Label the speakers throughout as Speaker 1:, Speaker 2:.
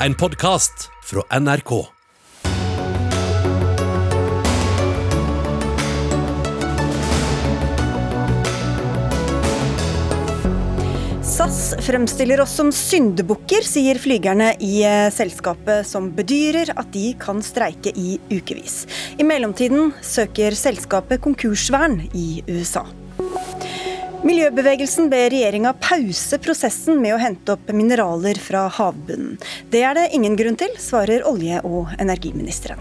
Speaker 1: En podkast fra NRK.
Speaker 2: SAS fremstiller oss som syndebukker, sier flygerne i eh, selskapet, som bedyrer at de kan streike i ukevis. I mellomtiden søker selskapet konkursvern i USA. Miljøbevegelsen ber regjeringa pause prosessen med å hente opp mineraler fra havbunnen. Det er det ingen grunn til, svarer olje- og energiministeren.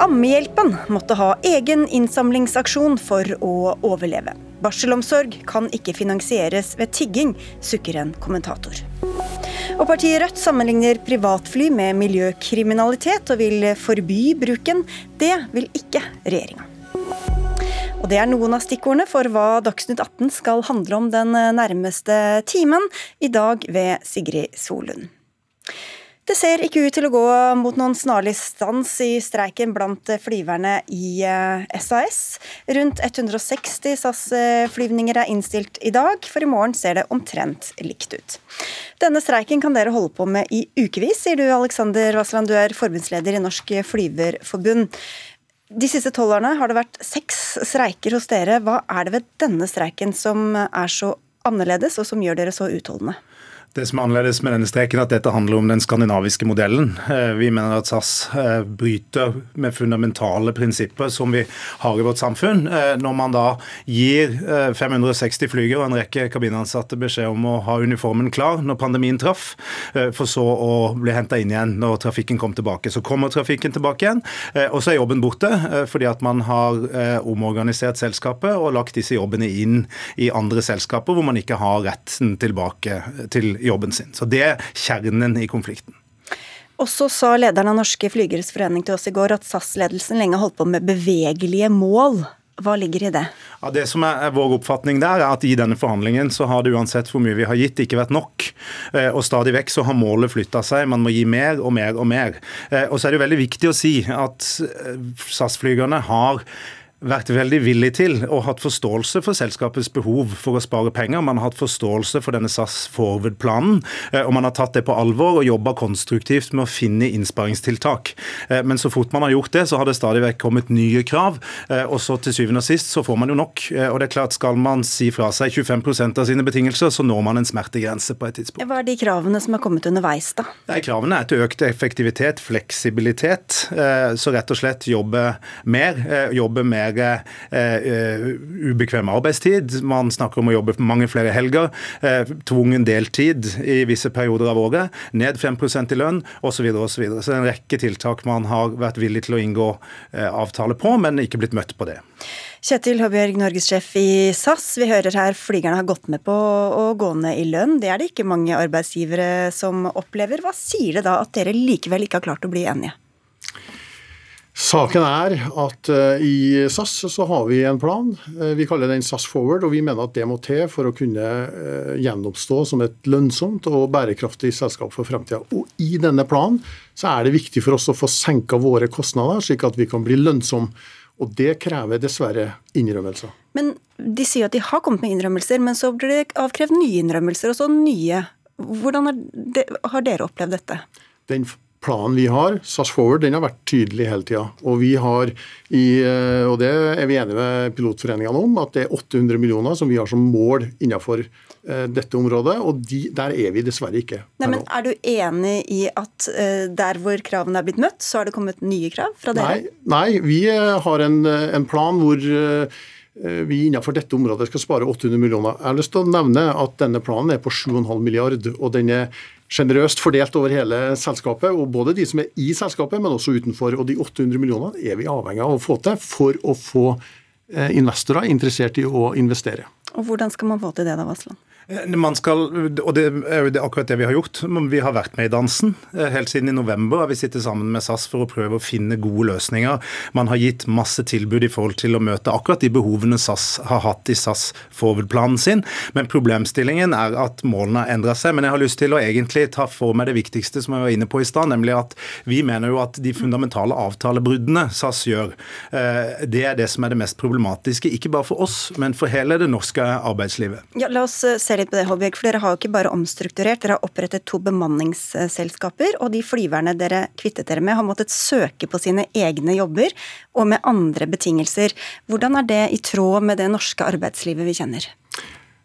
Speaker 2: Ammehjelpen måtte ha egen innsamlingsaksjon for å overleve. Barselomsorg kan ikke finansieres ved tigging, sukker en kommentator. Og partiet Rødt sammenligner privatfly med miljøkriminalitet og vil forby bruken. Det vil ikke regjeringa. Og Det er noen av stikkordene for hva Dagsnytt 18 skal handle om den nærmeste timen, i dag ved Sigrid Solund. Det ser ikke ut til å gå mot noen snarlig stans i streiken blant flyverne i SAS. Eh, Rundt 160 SAS-flyvninger er innstilt i dag, for i morgen ser det omtrent likt ut. Denne streiken kan dere holde på med i ukevis, sier du Alexander Vassland, du er forbundsleder i Norsk Flyverforbund. De siste tolv årene har det vært seks streiker hos dere. Hva er det ved denne streiken som er så annerledes, og som gjør dere så utholdende?
Speaker 3: Det som er annerledes med denne streken, er at dette handler om den skandinaviske modellen. Eh, vi mener at SAS eh, bryter med fundamentale prinsipper som vi har i vårt samfunn. Eh, når man da gir 560 flygere og en rekke kabinansatte beskjed om å ha uniformen klar når pandemien traff, for så å bli henta inn igjen når trafikken kom tilbake. Så kommer trafikken tilbake igjen, og så er jobben borte fordi at man har omorganisert selskapet og lagt disse jobbene inn i andre selskaper hvor man ikke har retten tilbake til jobben sin. Så det er kjernen i konflikten.
Speaker 2: Og så sa lederen av Norske Flygeres Forening til oss i går at SAS-ledelsen lenge holdt på med bevegelige mål. Hva ligger i det?
Speaker 3: Ja, det som er Vår oppfatning der er at i denne forhandlingen så har det uansett hvor mye vi har gitt, ikke vært nok. Eh, og Stadig vekk så har målet flytta seg. Man må gi mer og mer og mer. Eh, og så er det veldig viktig å si at eh, SAS-flygerne har vært veldig villig til og hatt forståelse for selskapets behov for å spare penger. Man har hatt forståelse for denne SAS Forward-planen, eh, og man har tatt det på alvor og jobba konstruktivt med å finne innsparingstiltak. Eh, men så fort man har gjort det, så har det stadig vekk kommet nye krav, eh, og så til syvende og sist så får man jo nok. Og det er klart, skal man si fra seg 25% av sine betingelser, så når man en smertegrense på et tidspunkt.
Speaker 2: Hva er de kravene som har kommet underveis, da?
Speaker 3: Nei, kravene er til økt effektivitet, fleksibilitet. Så rett og slett jobbe mer. Jobbe mer mer uh, ubekvem arbeidstid. Man snakker om å jobbe mange flere helger. Uh, tvungen deltid i visse perioder av året. Ned 5% i lønn osv. Så, så, videre. så det er en rekke tiltak man har vært villig til å inngå eh, avtale på, men ikke blitt møtt på det.
Speaker 2: Kjetil Høbjørg, norgessjef i SAS. Vi hører her flygerne har gått med på å gå ned i lønn. Det er det ikke mange arbeidsgivere som opplever. Hva sier det da at dere likevel ikke har klart å bli enige?
Speaker 4: Saken er at uh, i SAS så har vi en plan. Uh, vi kaller den SAS Forward, og vi mener at det må til for å kunne uh, gjenoppstå som et lønnsomt og bærekraftig selskap for fremtida. Og i denne planen så er det viktig for oss å få senka våre kostnader, slik at vi kan bli lønnsomme. Og det krever dessverre innrømmelser.
Speaker 2: Men de sier at de har kommet med innrømmelser, men så blir det avkrevd nye innrømmelser, og så nye. Hvordan det, har dere opplevd dette?
Speaker 4: Den planen vi har, SAS Forward, den har vært tydelig hele tida. Og vi har, i, eh, og det er vi enige med pilotforeningene om, at det er 800 millioner som vi har som mål innenfor uh, dette området. Og de, der er vi dessverre ikke.
Speaker 2: Nei, men Er du enig i at uh, der hvor kravene er blitt møtt, så har det kommet nye krav fra dere?
Speaker 4: Nei, nei vi har en, en plan hvor vi innenfor dette området skal spare 800 millioner. Jeg har lyst til å nevne at denne planen er på 7,5 milliard, og den er generøst fordelt over hele selskapet. og Både de som er i selskapet, men også utenfor. Og de 800 millionene er vi avhengig av å få til for å få eh, investorer interessert i å investere.
Speaker 2: Og Hvordan skal man få til det da, Vassland?
Speaker 3: Eh, man skal, og Det er jo akkurat det vi har gjort. Vi har vært med i dansen. Eh, helt siden i november vi sittet sammen med SAS for å prøve å finne gode løsninger. Man har gitt masse tilbud i forhold til å møte akkurat de behovene SAS har hatt i SAS forward-planen sin. Men problemstillingen er at målene har endra seg. Men jeg har lyst til å egentlig ta for meg det viktigste som jeg var inne på i stad, nemlig at vi mener jo at de fundamentale avtalebruddene SAS gjør, eh, det er det som er det mest problematiske. Ikke bare for oss, men for hele det norske arbeidslivet.
Speaker 2: Ja, La oss se litt på det, Holbjørg, for Dere har jo ikke bare omstrukturert, dere har opprettet to bemanningsselskaper. Og de flyverne dere kvittet dere med, har måttet søke på sine egne jobber og med andre betingelser. Hvordan er det i tråd med det norske arbeidslivet vi kjenner?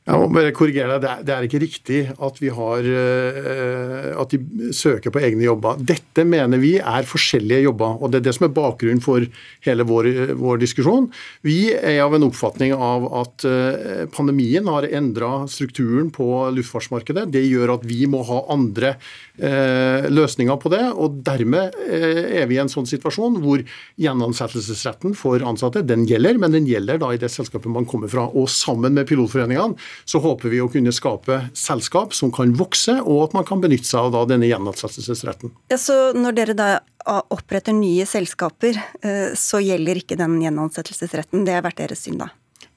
Speaker 4: Jeg må bare korrigere deg. Det er ikke riktig at, har, eh, at de søker på egne jobber. Dette mener vi er forskjellige jobber, og det er det som er bakgrunnen for hele vår, vår diskusjon. Vi er av en oppfatning av at eh, pandemien har endra strukturen på luftfartsmarkedet. Det gjør at vi må ha andre løsninger på det. og Dermed er vi i en sånn situasjon hvor gjenansettelsesretten for ansatte den gjelder, men den gjelder da i det selskapet man kommer fra. Og sammen med pilotforeningene så håper vi å kunne skape selskap som kan vokse, og at man kan benytte seg av da denne gjenansettelsesretten.
Speaker 2: Ja, så når dere da oppretter nye selskaper, eh, så gjelder ikke den gjenansettelsesretten? Det har vært deres syn, da?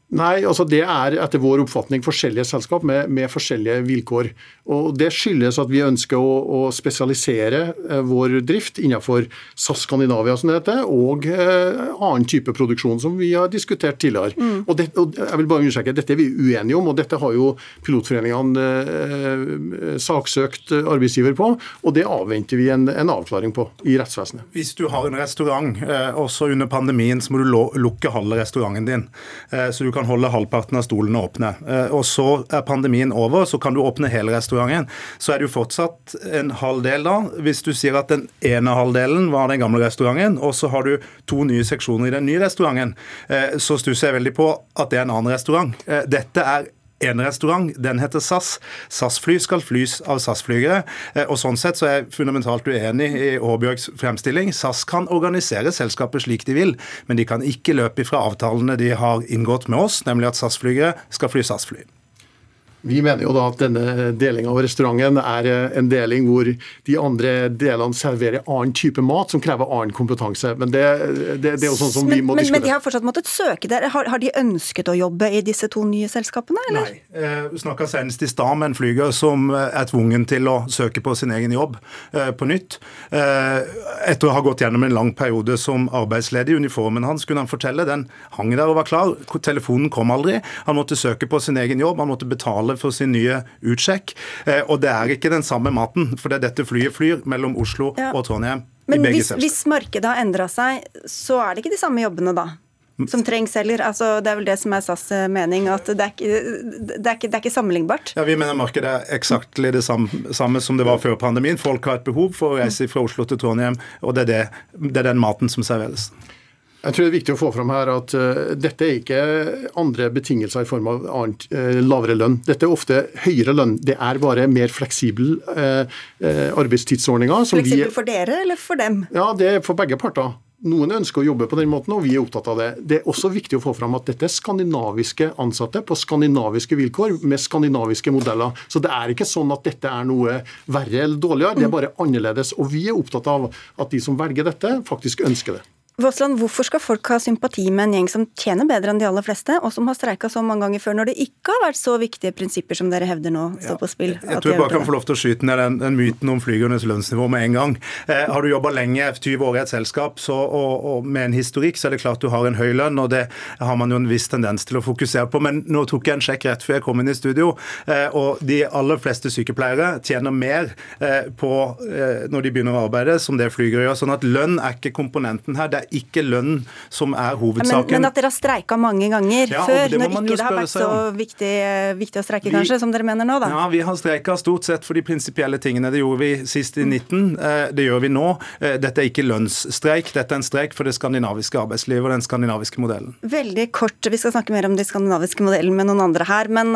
Speaker 4: Nei, altså det er etter vår oppfatning forskjellige selskap med, med, forskjellige vilkår. Og Det skyldes at vi ønsker å, å spesialisere eh, vår drift innenfor SAS Skandinavia som det heter, og eh, annen type produksjon som vi har diskutert tidligere. Mm. Og, det, og, jeg vil bare understreke, Dette er vi uenige om, og dette har jo pilotforeningene eh, saksøkt arbeidsgiver på. og Det avventer vi en, en, avklaring på i rettsvesenet.
Speaker 3: Hvis du har en restaurant, eh, også under pandemien, så må du lukke halve restauranten din. Eh, så du kan kan holde halvparten av stolene åpne. Eh, og så er pandemien over, så kan du åpne hele restauranten. Så er det jo fortsatt en halvdel da, hvis du sier at den ene halvdelen var den gamle restauranten, og så har du to nye seksjoner i den nye restauranten, eh, så stusser jeg veldig på at det er en annen restaurant. Eh, dette er en restaurant. Den heter SAS. SAS-fly skal flys av SAS-flygere. Eh, og Sånn sett så er jeg fundamentalt uenig i Aabjørgs fremstilling. SAS kan organisere selskapet slik de vil, men de kan ikke løpe ifra avtalene de har inngått med oss, nemlig at SAS-flygere skal fly SAS-fly.
Speaker 4: Vi mener jo da at denne delinga av restauranten er eh, en deling hvor de andre delene serverer annen type mat som krever annen kompetanse. Men det, det, det er jo sånn som vi må
Speaker 2: men,
Speaker 4: diskutere.
Speaker 2: Men de har fortsatt måttet søke der. Har, har, de ønsket å jobbe i disse to nye selskapene, eller?
Speaker 3: Nei. Eh, vi snakka senest i stad med en flyger som eh, er tvungen til å søke på sin egen jobb eh, på nytt. Eh, etter å ha gått gjennom en lang periode som arbeidsledig. Uniformen hans kunne han fortelle, den hang der og var klar. Telefonen kom aldri. Han måtte søke på sin egen jobb, han måtte betale betale for sin nye utsjekk. Eh, og det er ikke den samme maten, for det er dette flyet flyr mellom Oslo ja. og Trondheim.
Speaker 2: Men hvis, hvis, markedet har endra seg, så er det ikke de samme jobbene da? Som trengs heller. Altså, det er vel det som er SAS' eh, mening, at det er ikke, det er ikke, det er ikke sammenlignbart?
Speaker 3: Ja, Vi mener markedet er eksakt det samme, samme, som det var før pandemien. Folk har et behov for å reise fra Oslo til Trondheim, og det er, det, det er den maten som serveres.
Speaker 4: Jeg tror det er viktig å få fram her at uh, dette er ikke andre betingelser i form av annet, uh, lavere lønn. Dette er ofte høyere lønn. Det er bare mer fleksible uh, arbeidstidsordninger.
Speaker 2: Fleksibel for dere eller for dem?
Speaker 4: Ja, det er for begge parter. Noen ønsker å jobbe på den måten, og vi er opptatt av det. Det er også viktig å få fram at dette er skandinaviske ansatte på skandinaviske vilkår med skandinaviske modeller. Så det er ikke sånn at dette er noe verre eller dårligere, det er bare annerledes. Og vi er opptatt av at de som velger dette, faktisk ønsker det.
Speaker 2: Våsland, hvorfor skal folk ha sympati med en gjeng som tjener bedre enn de aller fleste, og som har streika så mange ganger før, når det ikke har vært så viktige prinsipper som dere hevder nå står ja, på spill?
Speaker 3: Jeg tror jeg bare kan få lov til å skyte ned den, den myten om flygernes lønnsnivå med en gang. Eh, har du jobba lenge, 20 år i et selskap, så, og, og, med en historikk, så er det klart du har en høy lønn, og det har man jo en viss tendens til å fokusere på. Men nå tok jeg en sjekk rett før jeg kom inn i studio, eh, og de aller fleste sykepleiere tjener mer eh, på, eh, når de begynner å arbeide, som det flygere gjør. Sånn at lønn er ikke komponenten her. det er ikke lønn som er hovedsaken.
Speaker 2: Men, men at dere har streika mange ganger ja, før, når ikke det har vært så viktig, viktig å streike, kanskje, som dere mener nå? da?
Speaker 3: Ja, vi har streika stort sett for de prinsipielle tingene. Det gjorde vi sist i 19. Eh, det gjør vi nå. Eh, dette er ikke lønnsstreik, dette er en streik for det skandinaviske arbeidslivet og den skandinaviske modellen.
Speaker 2: Veldig kort, vi skal snakke mer om den skandinaviske modellen med noen andre her. Men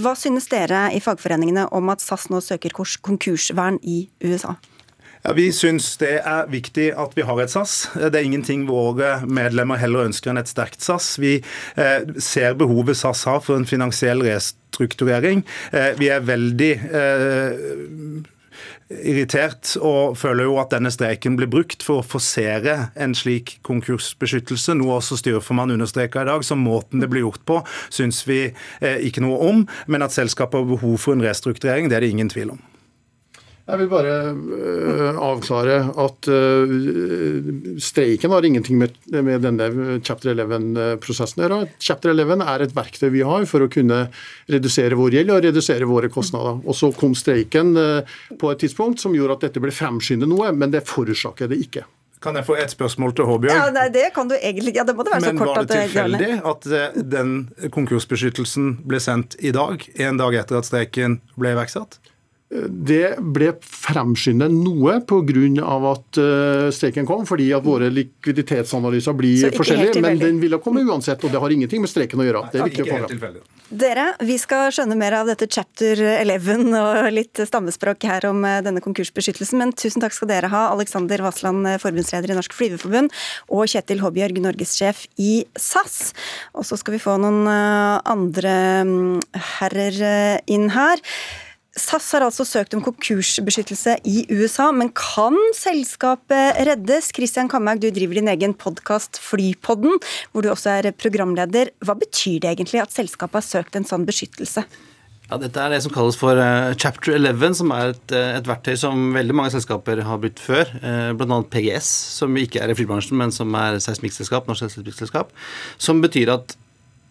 Speaker 2: hva synes dere i fagforeningene om at SAS nå søker konkursvern i USA?
Speaker 3: Ja, Vi syns det er viktig at vi har et SAS. Det er ingenting våre medlemmer heller ønsker enn et sterkt SAS. Vi eh, ser behovet SAS har for en finansiell restrukturering. Eh, vi er veldig eh, irritert og føler jo at denne streiken blir brukt for å forsere en slik konkursbeskyttelse, noe også styreformannen understreka i dag. Så måten det blir gjort på, syns vi eh, ikke noe om. Men at selskapet har behov for en restrukturering, det er det ingen tvil om.
Speaker 4: Jeg vil bare uh, avklare at uh, streiken har ingenting med, med denne chapter 11-prosessen å gjøre. Chapter 11 er et verktøy vi har for å kunne redusere vår gjeld og redusere våre kostnader. Og Så kom streiken uh, på et tidspunkt som gjorde at dette ble fremskyndet noe, men det forårsaker det ikke.
Speaker 3: Kan jeg få et spørsmål til Håbjørg?
Speaker 2: Ja, nei, det kan du egentlig Ja, det må det være
Speaker 3: Men
Speaker 2: så kort
Speaker 3: var det
Speaker 2: at
Speaker 3: tilfeldig at den konkursbeskyttelsen ble sendt i dag, en dag etter at streiken ble iverksatt?
Speaker 4: Det ble fremskyndet noe pga. at uh, streiken kom, fordi at våre likviditetsanalyser blir forskjellige. Men den ville komme uansett, og det har ingenting med streiken å gjøre. Det er viktig å få fram.
Speaker 2: Dere, vi skal skjønne mer av dette chapter 11 og litt stammespråk her om eh, denne konkursbeskyttelsen, men tusen takk skal dere ha, Alexander Vassland, eh, forbundsleder i Norsk Flyverforbund, og Kjetil Håbjørg, norgessjef i SAS. Og så skal vi få noen andre mm, herrer inn her. SAS har altså søkt om konkursbeskyttelse i USA, men kan selskapet reddes? Christian Kamhaug, du driver din egen podkast Flypodden, hvor du også er programleder. Hva betyr det egentlig at selskapet har søkt en sånn beskyttelse?
Speaker 5: Ja, Dette er det som kalles for uh, chapter 11, som er et, uh, et, verktøy som veldig mange selskaper har brukt før. Uh, Bl.a. PGS, som ikke er i flybransjen, men som er seismikkselskap, norsk seismikkselskap. Som betyr at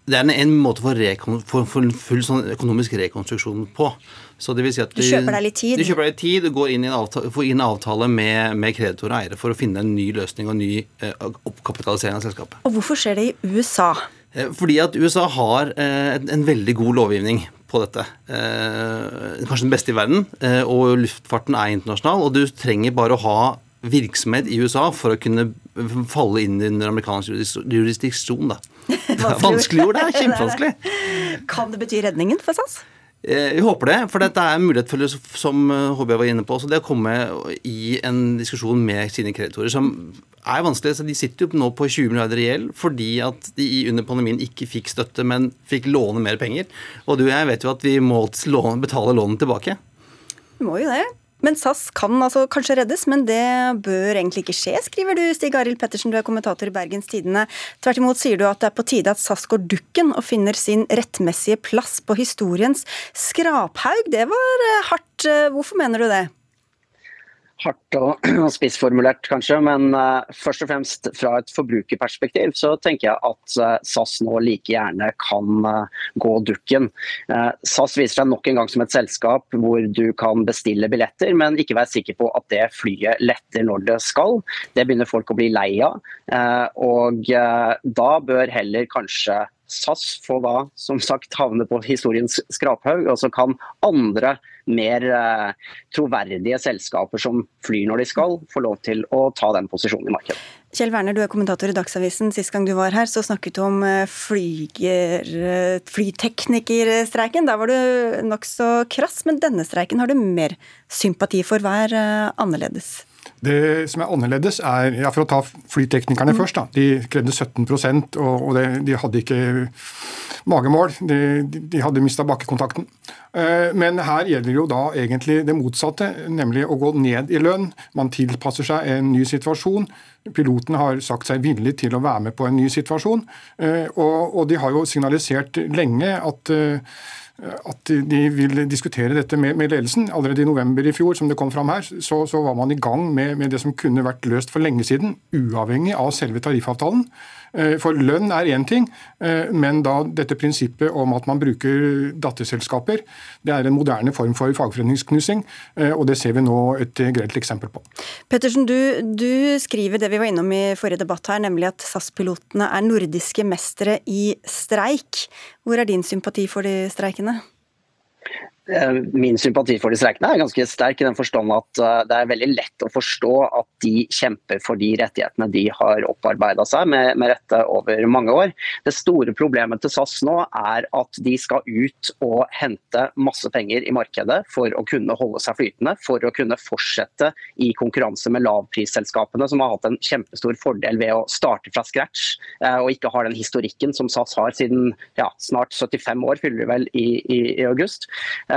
Speaker 5: det er en, måte for, for, for full sånn økonomisk rekonstruksjon på.
Speaker 2: Så det vil si at du, du kjøper deg litt tid?
Speaker 5: Du kjøper deg litt tid, du går inn i en avtale, får inn avtale med, med kreditor og eiere for å finne en ny løsning og en ny eh, oppkapitalisering av selskapet.
Speaker 2: Og Hvorfor skjer det i USA?
Speaker 5: Eh, fordi at USA har eh, en, en, veldig god lovgivning på dette. Eh, kanskje den beste i verden. Eh, og luftfarten er internasjonal, og du trenger bare å ha virksomhet i USA for å kunne falle inn under amerikansk jurisdiksjon. da. Vanskelig ord, det er kjempevanskelig.
Speaker 2: Kan det bety redningen for SAS?
Speaker 5: Eh, vi håper det, for dette er en mulighet for, som HB var inne på, så det å komme i en diskusjon med sine kreditorer som er vanskelig. så De sitter jo nå på 20 milliarder i gjeld fordi at de under pandemien ikke fikk støtte, men fikk låne mer penger. Og du og jeg vet jo at vi må betale lånet tilbake.
Speaker 2: Vi må jo det. Men SAS kan altså kanskje reddes, men det bør egentlig ikke skje, skriver du, Stig Arild Pettersen, du er kommentator i Bergens Tidende. Tvert imot sier du at det er på tide at SAS går dukken og finner sin rettmessige plass på historiens skraphaug. Det var eh, hardt. Hvorfor mener du det?
Speaker 6: Hardt og, spissformulert, kanskje, men uh, først og fremst fra et forbrukerperspektiv så tenker jeg at uh, SAS nå like gjerne kan uh, gå dukken. SAS viser seg nok en gang som et selskap hvor du kan bestille billetter, men ikke være sikker på at det flyet letter når det skal. Det begynner folk å bli lei av. og da bør heller kanskje SAS får da som sagt havne på historiens skraphaug, og så kan andre mer eh, troverdige selskaper som flyr når de skal, få lov til å ta den posisjonen i markedet.
Speaker 2: Kjell Werner, du er kommentator i Dagsavisen. Sist gang du var her, så snakket du om eh, flyger, eh, flyteknikerstreiken. Da var du nokså krass, men denne streiken har du mer sympati for. Hva er annerledes?
Speaker 7: Det som er annerledes, er ja, For å ta flyteknikerne mm. først. da, De krevde 17 og, og det, de hadde ikke magemål. De, de hadde mista bakkekontakten. Eh, men her gjelder jo da egentlig det motsatte, nemlig å gå ned i lønn. Man tilpasser seg en ny situasjon. Piloten har sagt seg villig til å være med på en ny situasjon. Eh, og, og de har jo signalisert lenge at eh, at de vil diskutere dette med, med, ledelsen. Allerede i november i fjor, som det kom fram her, så, så var man i gang med, med, det som kunne vært løst for lenge siden, uavhengig av selve tariffavtalen. Eh, for lønn er én ting, eh, men da dette prinsippet om at man bruker datterselskaper, det er en moderne form for fagforeningsknusing, eh, og det ser vi nå et grelt eksempel på.
Speaker 2: Pettersen, du, du skriver det vi var innom i forrige debatt her, nemlig at SAS-pilotene er nordiske mestere i streik. Hvor er din sympati for de streikene?
Speaker 6: Eh, min sympati for de streikende er ganske sterk i den forstand at eh, det er veldig lett å forstå at de kjemper for de rettighetene de har opparbeida seg med, med, rette over mange år. Det store problemet til SAS nå er at de skal ut og hente masse penger i markedet for å kunne holde seg flytende, for å kunne fortsette i konkurranse med lavprisselskapene, som har hatt en kjempestor fordel ved å starte fra scratch eh, og ikke har den historikken som SAS har siden ja, snart 75 år, fyller vi vel i, i, i august.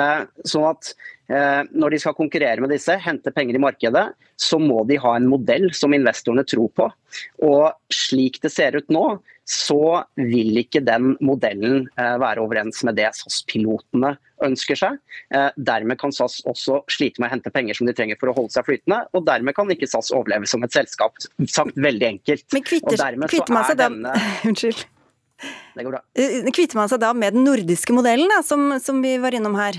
Speaker 6: Eh, sånn at eh, når de skal konkurrere med disse, hente penger i markedet, så må de ha en modell som investorene tror på. Og slik det ser ut nå, så vil ikke den modellen eh, være overens med det SAS-pilotene ønsker seg. Dermed kan SAS også slite med å hente penger som de trenger for å holde seg flytende, og dermed kan ikke SAS overleve som et selskap. Sagt veldig enkelt.
Speaker 2: Men kvitter, kvitter man seg da
Speaker 6: denne-
Speaker 2: Unnskyld.
Speaker 6: Det går bra.
Speaker 2: Kvitter man seg da med den nordiske modellen, da, som, som vi var innom her?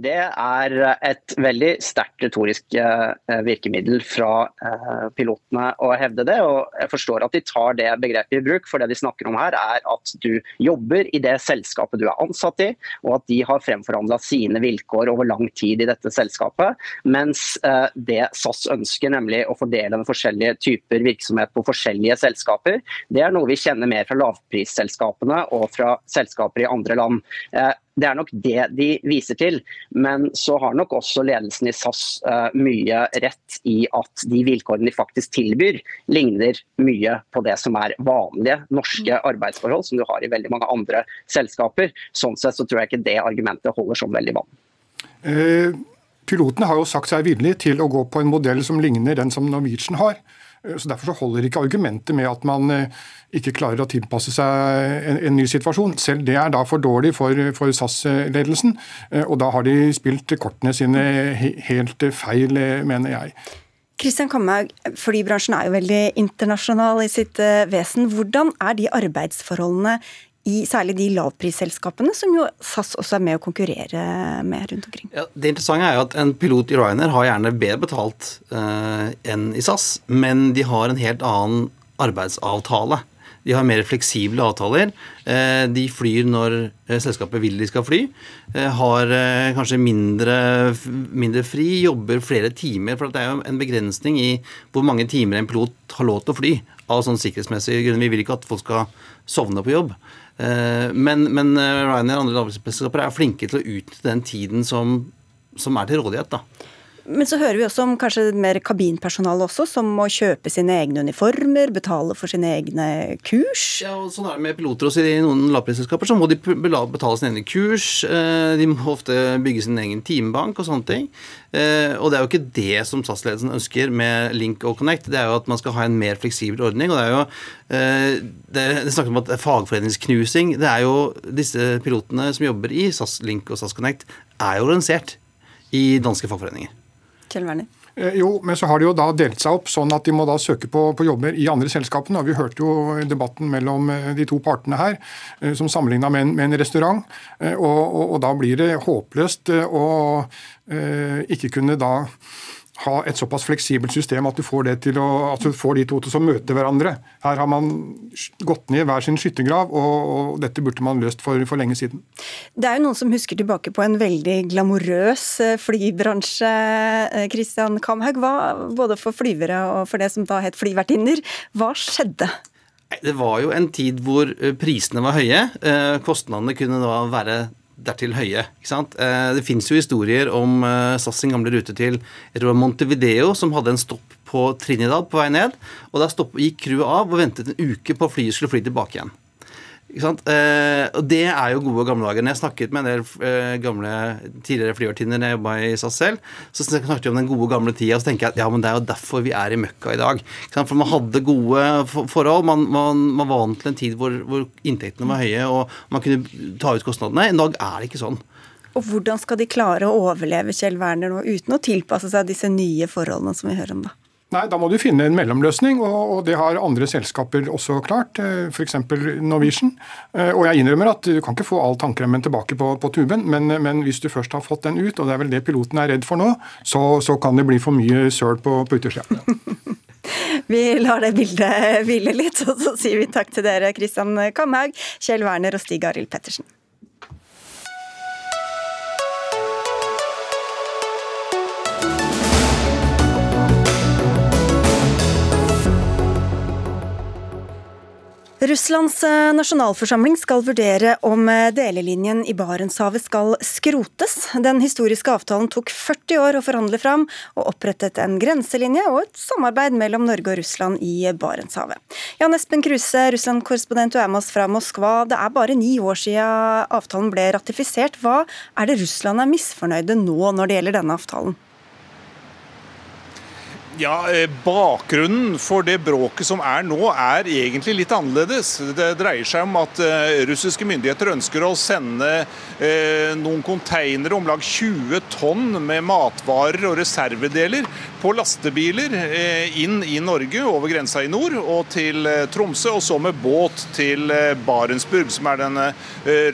Speaker 6: Det er et veldig sterkt retorisk eh, virkemiddel fra eh, pilotene å hevde det. og Jeg forstår at de tar det begrepet i bruk, for det de snakker om her er at du jobber i det selskapet du er ansatt i, og at de har fremforhandla sine vilkår over lang tid i dette selskapet. Mens eh, det SAS ønsker, nemlig å fordele forskjellige typer virksomhet på forskjellige selskaper, det er noe vi kjenner mer fra lavprisselskapene og fra selskaper i andre land. Eh, det er nok det de viser til, men så har nok også ledelsen i SAS eh, mye rett i at de vilkårene de faktisk tilbyr, ligner mye på det som er vanlige norske arbeidsforhold, som du har i veldig mange andre selskaper. Sånn sett så tror jeg ikke det argumentet holder som veldig vann.
Speaker 7: Eh, Pilotene har jo sagt seg villige til å gå på en modell som ligner den som Norwegian har. Eh, Så Derfor så holder ikke argumentet med at man eh, ikke klarer å tilpasse seg en, en ny situasjon. Selv det er da for dårlig for, for SAS-ledelsen, eh, og da har de spilt kortene sine helt feil, mener jeg.
Speaker 2: Kristian Kamhaug, flybransjen er jo veldig internasjonal i sitt vesen. Hvordan er de arbeidsforholdene i særlig de lavprisselskapene, som jo SAS også er med å konkurrere med rundt omkring?
Speaker 5: Ja, det interessante er jo at En pilot i Ryanair har gjerne bedre betalt eh, enn i SAS, men de har en helt annen arbeidsavtale. De har mer fleksible avtaler. Eh, de flyr når eh, selskapet vil de skal fly. Eh, har eh, kanskje mindre, mindre fri, jobber flere timer. For det er jo en begrensning i hvor mange timer en pilot har lov til å fly. Av sånn sikkerhetsmessige grunner. Vi vil ikke at folk skal sovne på jobb. Eh, Men, men eh, Ryanair og andre lavprisselskaper er flinke til å utnytte den tiden som, som er til rådighet. da.
Speaker 2: Men så hører vi også om kanskje mer kabinpersonale også, som må kjøpe sine egne uniformer, betale for sine egne kurs.
Speaker 5: Ja, og Sånn er det med piloter også i noen lavprisselskaper. Så må de betale sine egne kurs. eh, De må ofte bygge sin egen timebank og sånne ting. Eh, Og det er jo ikke det som SAS-ledelsen ønsker med Link og Connect. Det er jo at man skal ha en mer fleksibel ordning. og Det er jo eh, det, det snakkes om at det er fagforeningsknusing. Det er jo disse pilotene som jobber i SAS Link og SAS Connect, er jo organisert i danske fagforeninger.
Speaker 2: Kjell Werner.
Speaker 7: Eh, Jo, men så har de jo da delt seg opp sånn at de må da søke på, på jobber i andre selskapene. og Vi hørte jo debatten mellom eh, de to partene her, eh, som sammenligna med, med en restaurant. Og, og, og da blir det håpløst å ikke kunne da ha et såpass fleksibelt system at du får det til å, at du får de to til å møte hverandre. Her har man gått ned i hver sin skyttergrav, og, og dette burde man løst for, for lenge siden.
Speaker 2: Det er jo noen som husker tilbake på en veldig glamorøs eh, flybransje, Kristian Kamhaug. Både for flyvere og for det som da het flyvertinner. Hva skjedde?
Speaker 5: Det var jo en tid hvor eh, prisene var høye. eh, Kostnadene kunne da være dertil høye. ikke sant? Eh, Det fins jo historier om eh, SAS sin gamle rute til Montevideo, som hadde en stopp på Trinidad på vei ned. og Da gikk crewet av og ventet en uke på at flyet skulle fly tilbake igjen. Eh, og Det er jo gode gamle dager. Når jeg snakket med en del eh, gamle tidligere flyvertinner når jeg jobba i SAS selv, så snakket vi om den gode gamle tida. Så tenker jeg at ja, men det er jo derfor vi er i møkka i dag. For man hadde gode forhold. Man, man, man var vant til en tid hvor, hvor inntektene var høye og man kunne ta ut kostnadene. I dag er det ikke sånn.
Speaker 2: Og hvordan skal de klare å overleve Kjell Werner nå, uten å tilpasse seg disse nye forholdene som vi hører om da?
Speaker 7: Nei, Da må du finne en mellomløsning, og, det har andre selskaper også klart. F.eks. Norwegian. Eh, Og jeg innrømmer at du kan ikke få all tankremmen tilbake på, på tuben, men, men hvis du først har fått den ut, og det er vel det piloten er redd for nå, så, så kan det bli for mye søl på, på yttersida.
Speaker 2: Vi lar det bildet hvile litt, og så sier vi takk til dere, Christian Kamhaug, Kjell Werner og Stig Arild Pettersen. Russlands eh, nasjonalforsamling skal vurdere om eh, delelinjen i Barentshavet skal skrotes. Den historiske avtalen tok 40 år å forhandle fram, og opprettet en grenselinje og et samarbeid mellom Norge og Russland i Barentshavet. Jan Espen Kruse, Russland-korrespondent, du er med oss fra Moskva. Det er bare ni år siden avtalen ble ratifisert. Hva er det Russland er misfornøyde nå når det gjelder denne avtalen?
Speaker 8: Ja, eh, Bakgrunnen for det bråket som er nå, er egentlig litt annerledes. Det dreier seg om at uh, russiske myndigheter ønsker å sende uh, noen konteinere, om lag 20 tonn med matvarer og reservedeler, på lastebiler inn i Norge, over grensa i nord, og til Tromsø. Og så med båt til Barentsburg, som er den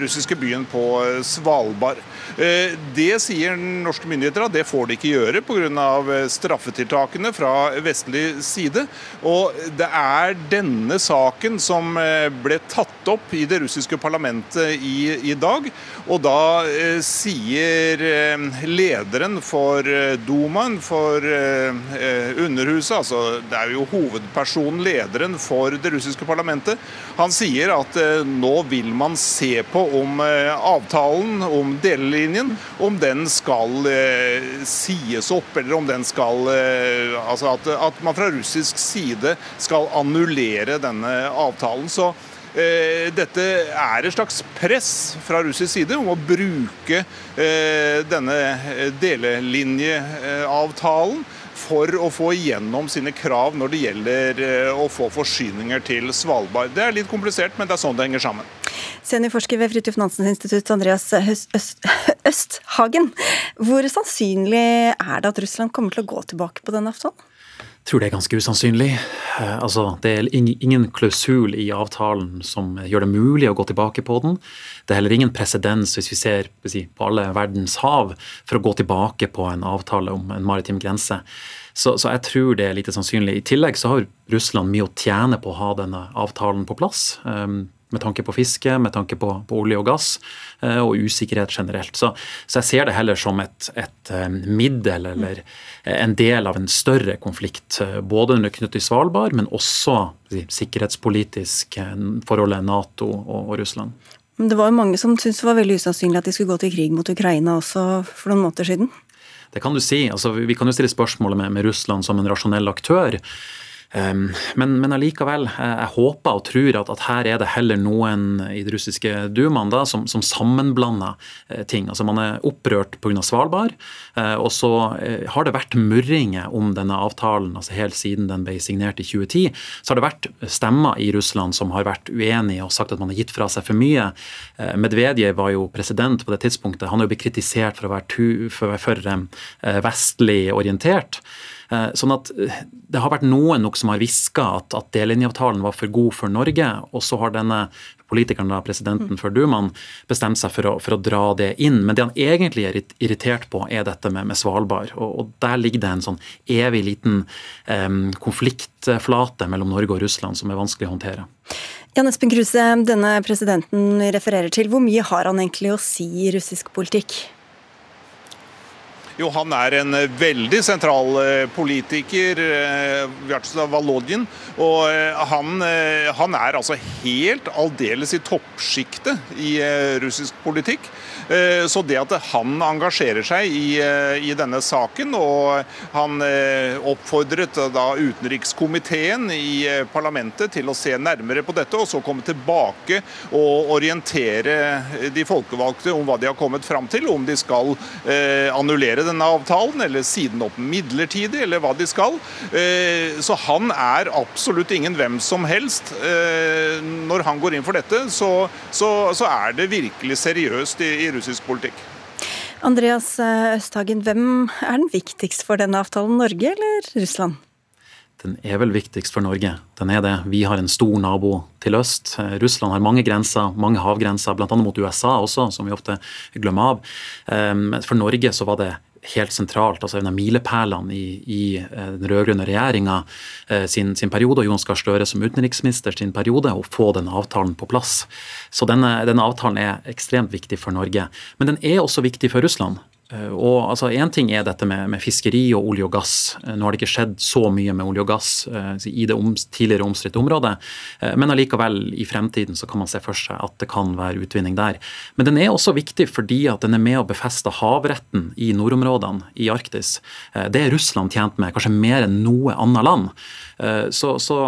Speaker 8: russiske byen på Svalbard. Det sier norske myndigheter at det får de ikke gjøre pga. straffetiltakene fra vestlig side. Og det er denne saken som eh, ble tatt opp i det russiske parlamentet i, i dag. Og da eh, sier eh, lederen for eh, Dumaen, for eh, eh, Underhuset, altså det er jo hovedpersonen, lederen for det russiske parlamentet, han sier at nå vil man se på om avtalen om delelinjen, om den skal sies opp, eller om den skal Altså at, at man fra russisk side skal annullere denne avtalen. Så eh, dette er et slags press fra russisk side om å bruke eh, denne delelinjeavtalen for å få igjennom sine krav når det gjelder eh, å få forsyninger til Svalbard. Det er litt komplisert, men det er sånn det henger sammen.
Speaker 2: Seniorforsker ved Fridtjof Nansens institutt, Andreas Østhagen. Hvor sannsynlig er det at Russland kommer til å gå tilbake på denne avtalen?
Speaker 9: Jeg tror det er ganske usannsynlig. Eh, altså, det er ingen klausul i avtalen som gjør det mulig å gå tilbake på den. Det er heller ingen presedens hvis vi ser på alle verdens hav for å gå tilbake på en avtale om en maritim grense. Så, så, jeg tror det er lite sannsynlig. I tillegg så har Russland mye å tjene på å ha denne avtalen på plass. Um, med tanke på fiske, med tanke på, på olje og gass, eh, og usikkerhet generelt. Så, så, jeg ser det heller som et, et, eh, middel eller en del av en større konflikt. både både knyttet til Svalbard, men også si, sikkerhetspolitisk forholdet Nato og, og Russland.
Speaker 2: Men det var jo mange som syntes det var veldig usannsynlig at de skulle gå til krig mot Ukraina også for noen måneder siden?
Speaker 9: Det kan du si. Altså, vi kan jo stille spørsmålet med, med Russland som en rasjonell aktør. Men, men allikevel, jeg, jeg, håper og tror at, at, her er det heller noen i det russiske dumaen da, som, som sammenblander eh, ting. Altså Man er opprørt pga. Svalbard, eh, og så eh, har det vært murringer om denne avtalen altså helt siden den ble signert i 2010. Så har det vært stemmer i Russland som har vært uenige og sagt at man har gitt fra seg for mye. Eh, Medvedev var jo president på det tidspunktet. Han har jo blitt kritisert for å være, for, eh, vestlig orientert. Eh, sånn at eh, Det har vært noen nok som har hviska at, at delelinjeavtalen var for god for Norge, og så har denne politikeren, da, presidenten mm. for Dumaen, bestemt seg for å, for å, dra det inn. Men det han egentlig er irritert på, er dette med, med Svalbard. Og, og, der ligger det en sånn evig liten um, konfliktflate mellom Norge og Russland som er vanskelig å håndtere.
Speaker 2: Jan Espen Kruse, denne presidenten refererer til, hvor mye har han egentlig å si i russisk politikk?
Speaker 8: Jo, han er en eh, veldig sentral eh, politiker, Vjartslav Valodjin. Og han, han, er altså helt aldeles i toppsjiktet i russisk politikk. Så det at han engasjerer seg i, i denne saken, og han oppfordret da utenrikskomiteen i parlamentet til å se nærmere på dette, og så komme tilbake og orientere de folkevalgte om hva de har kommet fram til, om de skal annullere denne avtalen, eller siden opp midlertidig, eller hva de skal. Eh, så han er absolutt ingen hvem som helst. Eh, når han går inn for dette, så, så, så er det virkelig seriøst i, i russisk politikk.
Speaker 2: Andreas eh, Østhagen, hvem er den viktigst for denne avtalen, Norge eller Russland?
Speaker 9: Den er vel viktigst for Norge. Den er det. Vi har en stor nabo til øst. Russland har mange grenser, mange havgrenser, bl.a. mot USA også, som vi ofte glemmer av. For Norge så var det helt sentralt, altså en av milepælene i, i, eh, den rød-grønne regjeringa eh, sin, sin, periode, og Jonas Gahr Støre som utenriksminister sin periode, å få denne avtalen på plass. Så denne, denne avtalen er ekstremt viktig for Norge. Men den er også viktig for Russland. Eh, og altså Én ting er dette med, med, fiskeri og olje og gass. Eh, nå har det ikke skjedd så mye med olje og gass eh, i det om, tidligere omstridte området, men allikevel, i fremtiden så kan man se for seg at det kan være utvinning der. Men den er også viktig fordi at den er med å befeste havretten i nordområdene i Arktis. Det er Russland tjent med, kanskje mer enn noe annet land. Så, så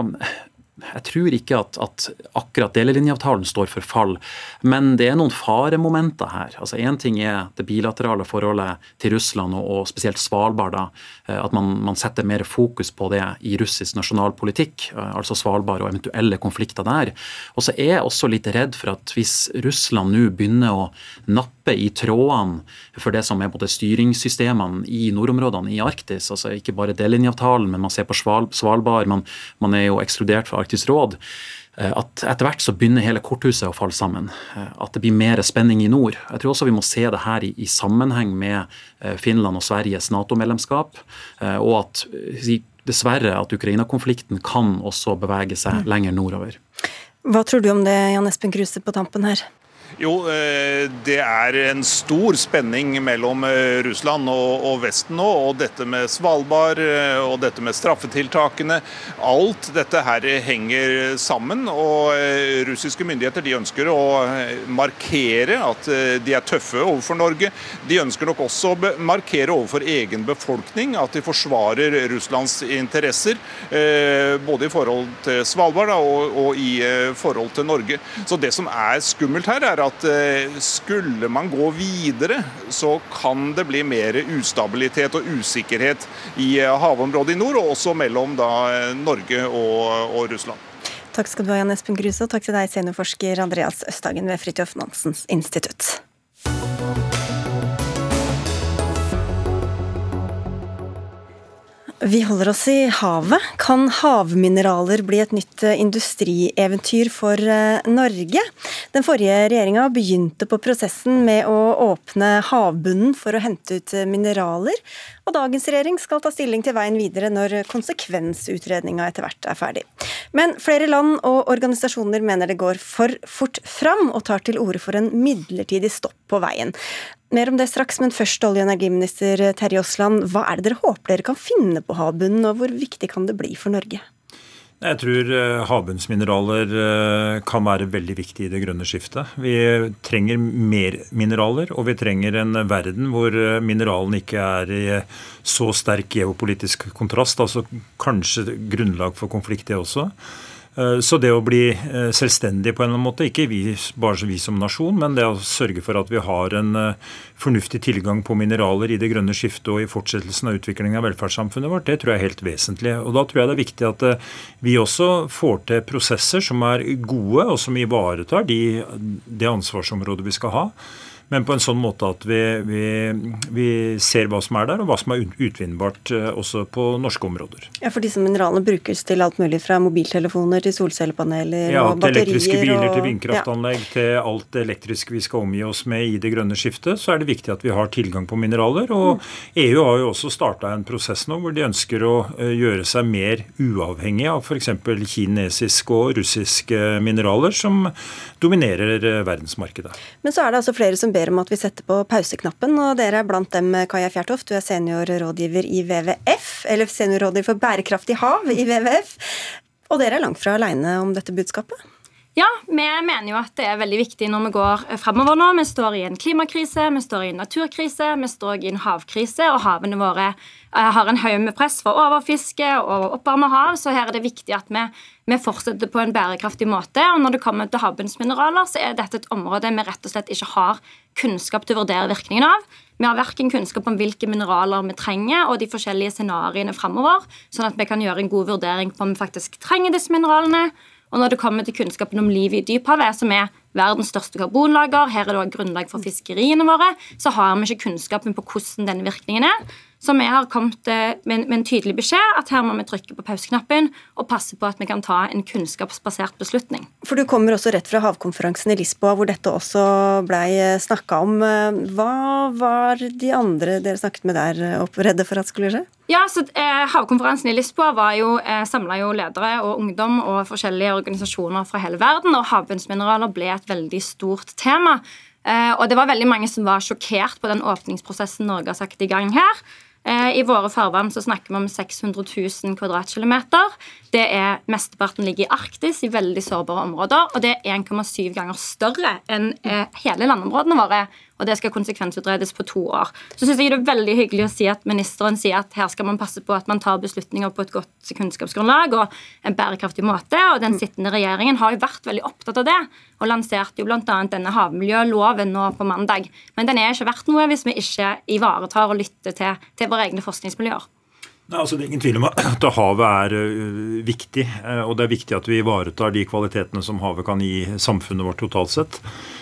Speaker 9: jeg tror ikke at, at, akkurat delelinjeavtalen står for fall, men det er noen faremomenter her. Altså Én ting er det bilaterale forholdet til Russland, og, og spesielt Svalbard. da, eh, At man, man, setter mer fokus på det i russisk nasjonalpolitikk, politikk, altså Svalbard og eventuelle konflikter der. Og så er jeg også litt redd for at hvis Russland nå begynner å nappe i trådene for det som er både styringssystemene i nordområdene i Arktis, altså ikke bare delelinjeavtalen, men man ser på Svalbard, man, man er jo ekskludert fra Arktisk råd, eh, at etter hvert så begynner hele korthuset å falle sammen. Eh, at det blir mer spenning i nord. Jeg tror også vi må se det her i, i sammenheng med eh, Finland og Sveriges Nato-medlemskap. Og at dessverre at Ukraina-konflikten kan også bevege seg mm. lenger nordover.
Speaker 2: Hva tror du om det, Jan Espen Kruse, på tampen her?
Speaker 8: Jo, eh, det er en stor spenning mellom eh, Russland og Vesten nå. Og dette med Svalbard eh, og dette med straffetiltakene. Alt dette her henger sammen. Og russiske myndigheter de ønsker å markere at de er tøffe overfor Norge. De ønsker nok også å markere overfor egen befolkning at de forsvarer Russlands interesser. Både i forhold til Svalbard og i forhold til Norge. Så det som er skummelt her, er at eh, skulle man gå videre, så kan det bli mer ustabilitet og usikkerhet i eh, havområdet i nord, og også mellom da eh, Norge og, og Russland.
Speaker 2: Takk skal du ha, Jan Espen Gruse, og takk til deg, seniorforsker Andreas Østhagen ved Fridtjof Nansens institutt. Vi holder oss i havet. Kan havmineraler bli et nytt eh, industrieventyr for eh, Norge? Den forrige regjeringa begynte på prosessen med å åpne havbunnen for å hente ut eh, mineraler. Og dagens regjering skal ta stilling til veien videre når konsekvensutredninga etter hvert er ferdig. Men flere land og organisasjoner mener det går for fort fram, og tar til orde for en midlertidig stopp på veien. Mer om det straks, men først olje- og energiminister Terje Aasland. Hva er det dere håper dere kan finne på havbunnen, og hvor viktig kan det bli for Norge?
Speaker 10: Jeg tror eh, havbunnsmineraler eh, kan være veldig viktig i det grønne skiftet. Vi trenger mer mineraler, og vi trenger en verden hvor eh, mineralene ikke er i så sterk geopolitisk kontrast. Altså kanskje grunnlag for konflikt, det også. Eh, så det å bli eh, selvstendig på en eller annen måte, ikke vi, bare vi som nasjon, men det å sørge for at vi har en eh, fornuftig tilgang på mineraler i det grønne skiftet og i fortsettelsen av utviklingen av velferdssamfunnet vårt, det tror jeg er helt vesentlig. Og Da tror jeg det er viktig at vi også får til prosesser som er gode, og som ivaretar de, det ansvarsområdet vi skal ha men på en sånn måte at vi, vi, vi, ser hva som er der, og hva som er utvinnbart eh, også på norske områder.
Speaker 2: Ja, For disse mineralene brukes til alt mulig fra mobiltelefoner til solcellepaneler
Speaker 10: ja,
Speaker 2: og batterier?
Speaker 10: Ja, til elektriske biler,
Speaker 2: og,
Speaker 10: til vindkraftanlegg, ja. til alt det elektriske vi skal omgi oss med i det grønne skiftet, så er det viktig at vi har tilgang på mineraler. Og mm. EU har jo også starta en prosess nå hvor de ønsker å eh, gjøre seg mer uavhengig av f.eks. kinesiske og russiske mineraler, som dominerer eh, verdensmarkedet.
Speaker 2: Men så er det altså flere som ber ber om at vi setter på pauseknappen, og dere er blant dem, Kaja Fjertoft. Du er seniorrådgiver i WWF, eller seniorrådgiver for bærekraftig hav i WWF. Og dere er langt fra aleine om dette budskapet?
Speaker 11: Ja, vi mener jo at det er veldig viktig når vi går fremover nå. Vi står i en klimakrise, vi står i en naturkrise, vi står i en havkrise, og havene våre eh, har en haug med press for overfiske og oppvarma hav, så her er det viktig at vi, vi, fortsetter på en bærekraftig måte. Og når det kommer til havbunnsmineraler, så er dette et område vi rett og slett ikke har kunnskap til å vurdere virkningen av. Vi har verken kunnskap om hvilke mineraler vi trenger, og de forskjellige scenarioene fremover, sånn at vi kan gjøre en god vurdering på om vi faktisk trenger disse mineralene og når det kommer til kunnskapen om livet i dyphavet, som er verdens største karbonlager, her er det også grunnlag for fiskeriene våre, så har vi ikke kunnskapen på hvordan denne virkningen er. Så vi har kommet eh, med en, tydelig beskjed at her må vi trykke på pauseknappen og passe på at vi kan ta en kunnskapsbasert beslutning.
Speaker 2: For Du kommer også rett fra havkonferansen i Lisboa, hvor dette også blei eh, snakka om. Eh, hva var de andre dere snakket med der oppe redde for at skulle skje?
Speaker 11: Ja, så eh, Havkonferansen i Lisboa var jo, eh, samla jo ledere og ungdom og forskjellige organisasjoner fra hele verden, og havbunnsmineraler ble et veldig stort tema. Eh, og det var veldig mange som var sjokkert på den åpningsprosessen Norge har satt i gang her. Eh, I våre farvann snakker vi om 600 000 kvadratkilometer. Det er Mesteparten ligger i Arktis, i veldig sårbare områder. Og det er 1,7 ganger større enn eh, hele landområdene våre. og det skal konsekvensutredes på to år. Så syns jeg det er veldig hyggelig å si at ministeren sier at her skal man passe på at man tar beslutninger på et godt kunnskapsgrunnlag og en bærekraftig måte. Og den sittende regjeringen har jo vært veldig opptatt av det, og lanserte jo bl.a. denne havmiljøloven nå på mandag. Men den er ikke verdt noe hvis vi ikke ivaretar og lytter til, til våre egne forskningsmiljøer.
Speaker 10: Nei, altså Det er ingen tvil om at havet er uh, viktig. Uh, og det er viktig at vi ivaretar de kvalitetene som havet kan gi samfunnet vårt totalt sett.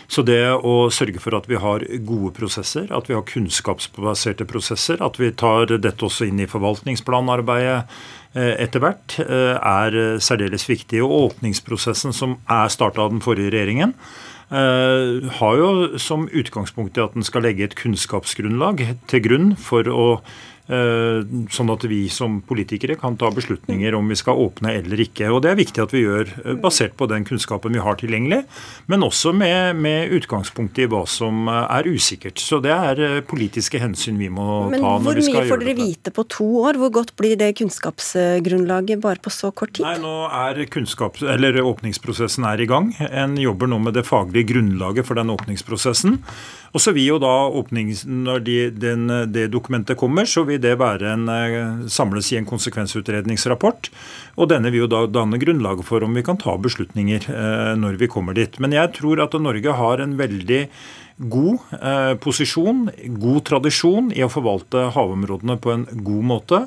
Speaker 10: Så det å sørge for at vi har gode prosesser, at vi har kunnskapsbaserte prosesser, at vi tar dette også inn i forvaltningsplanarbeidet uh, etter hvert, er særdeles viktig. Og åpningsprosessen som er starta av den forrige regjeringen, har jo som utgangspunkt i at den skal legge et kunnskapsgrunnlag til grunn for å Eh, sånn at vi som politikere kan ta beslutninger om vi skal åpne eller ikke. Og Det er viktig at vi gjør eh, basert på den kunnskapen vi har tilgjengelig, men også med, med utgangspunkt i hva som eh, er usikkert. Så det er politiske hensyn vi må
Speaker 2: men
Speaker 10: ta når vi skal gjøre dette.
Speaker 2: Hvor mye får dere vite på to år? Hvor godt blir det kunnskapsgrunnlaget bare på så kort tid?
Speaker 10: Nei, nå er kunnskaps, eller Åpningsprosessen er i gang. En jobber nå med det faglige grunnlaget for den åpningsprosessen. Og så vil jo da åpnings, Når de, den, det dokumentet kommer, så vil det være en, eh, samles i en konsekvensutredningsrapport. Og denne vil jo da danne grunnlaget for om vi kan ta beslutninger eh, når vi kommer dit. Men jeg tror at Norge har en veldig god eh, posisjon, god tradisjon i å forvalte havområdene på en god måte.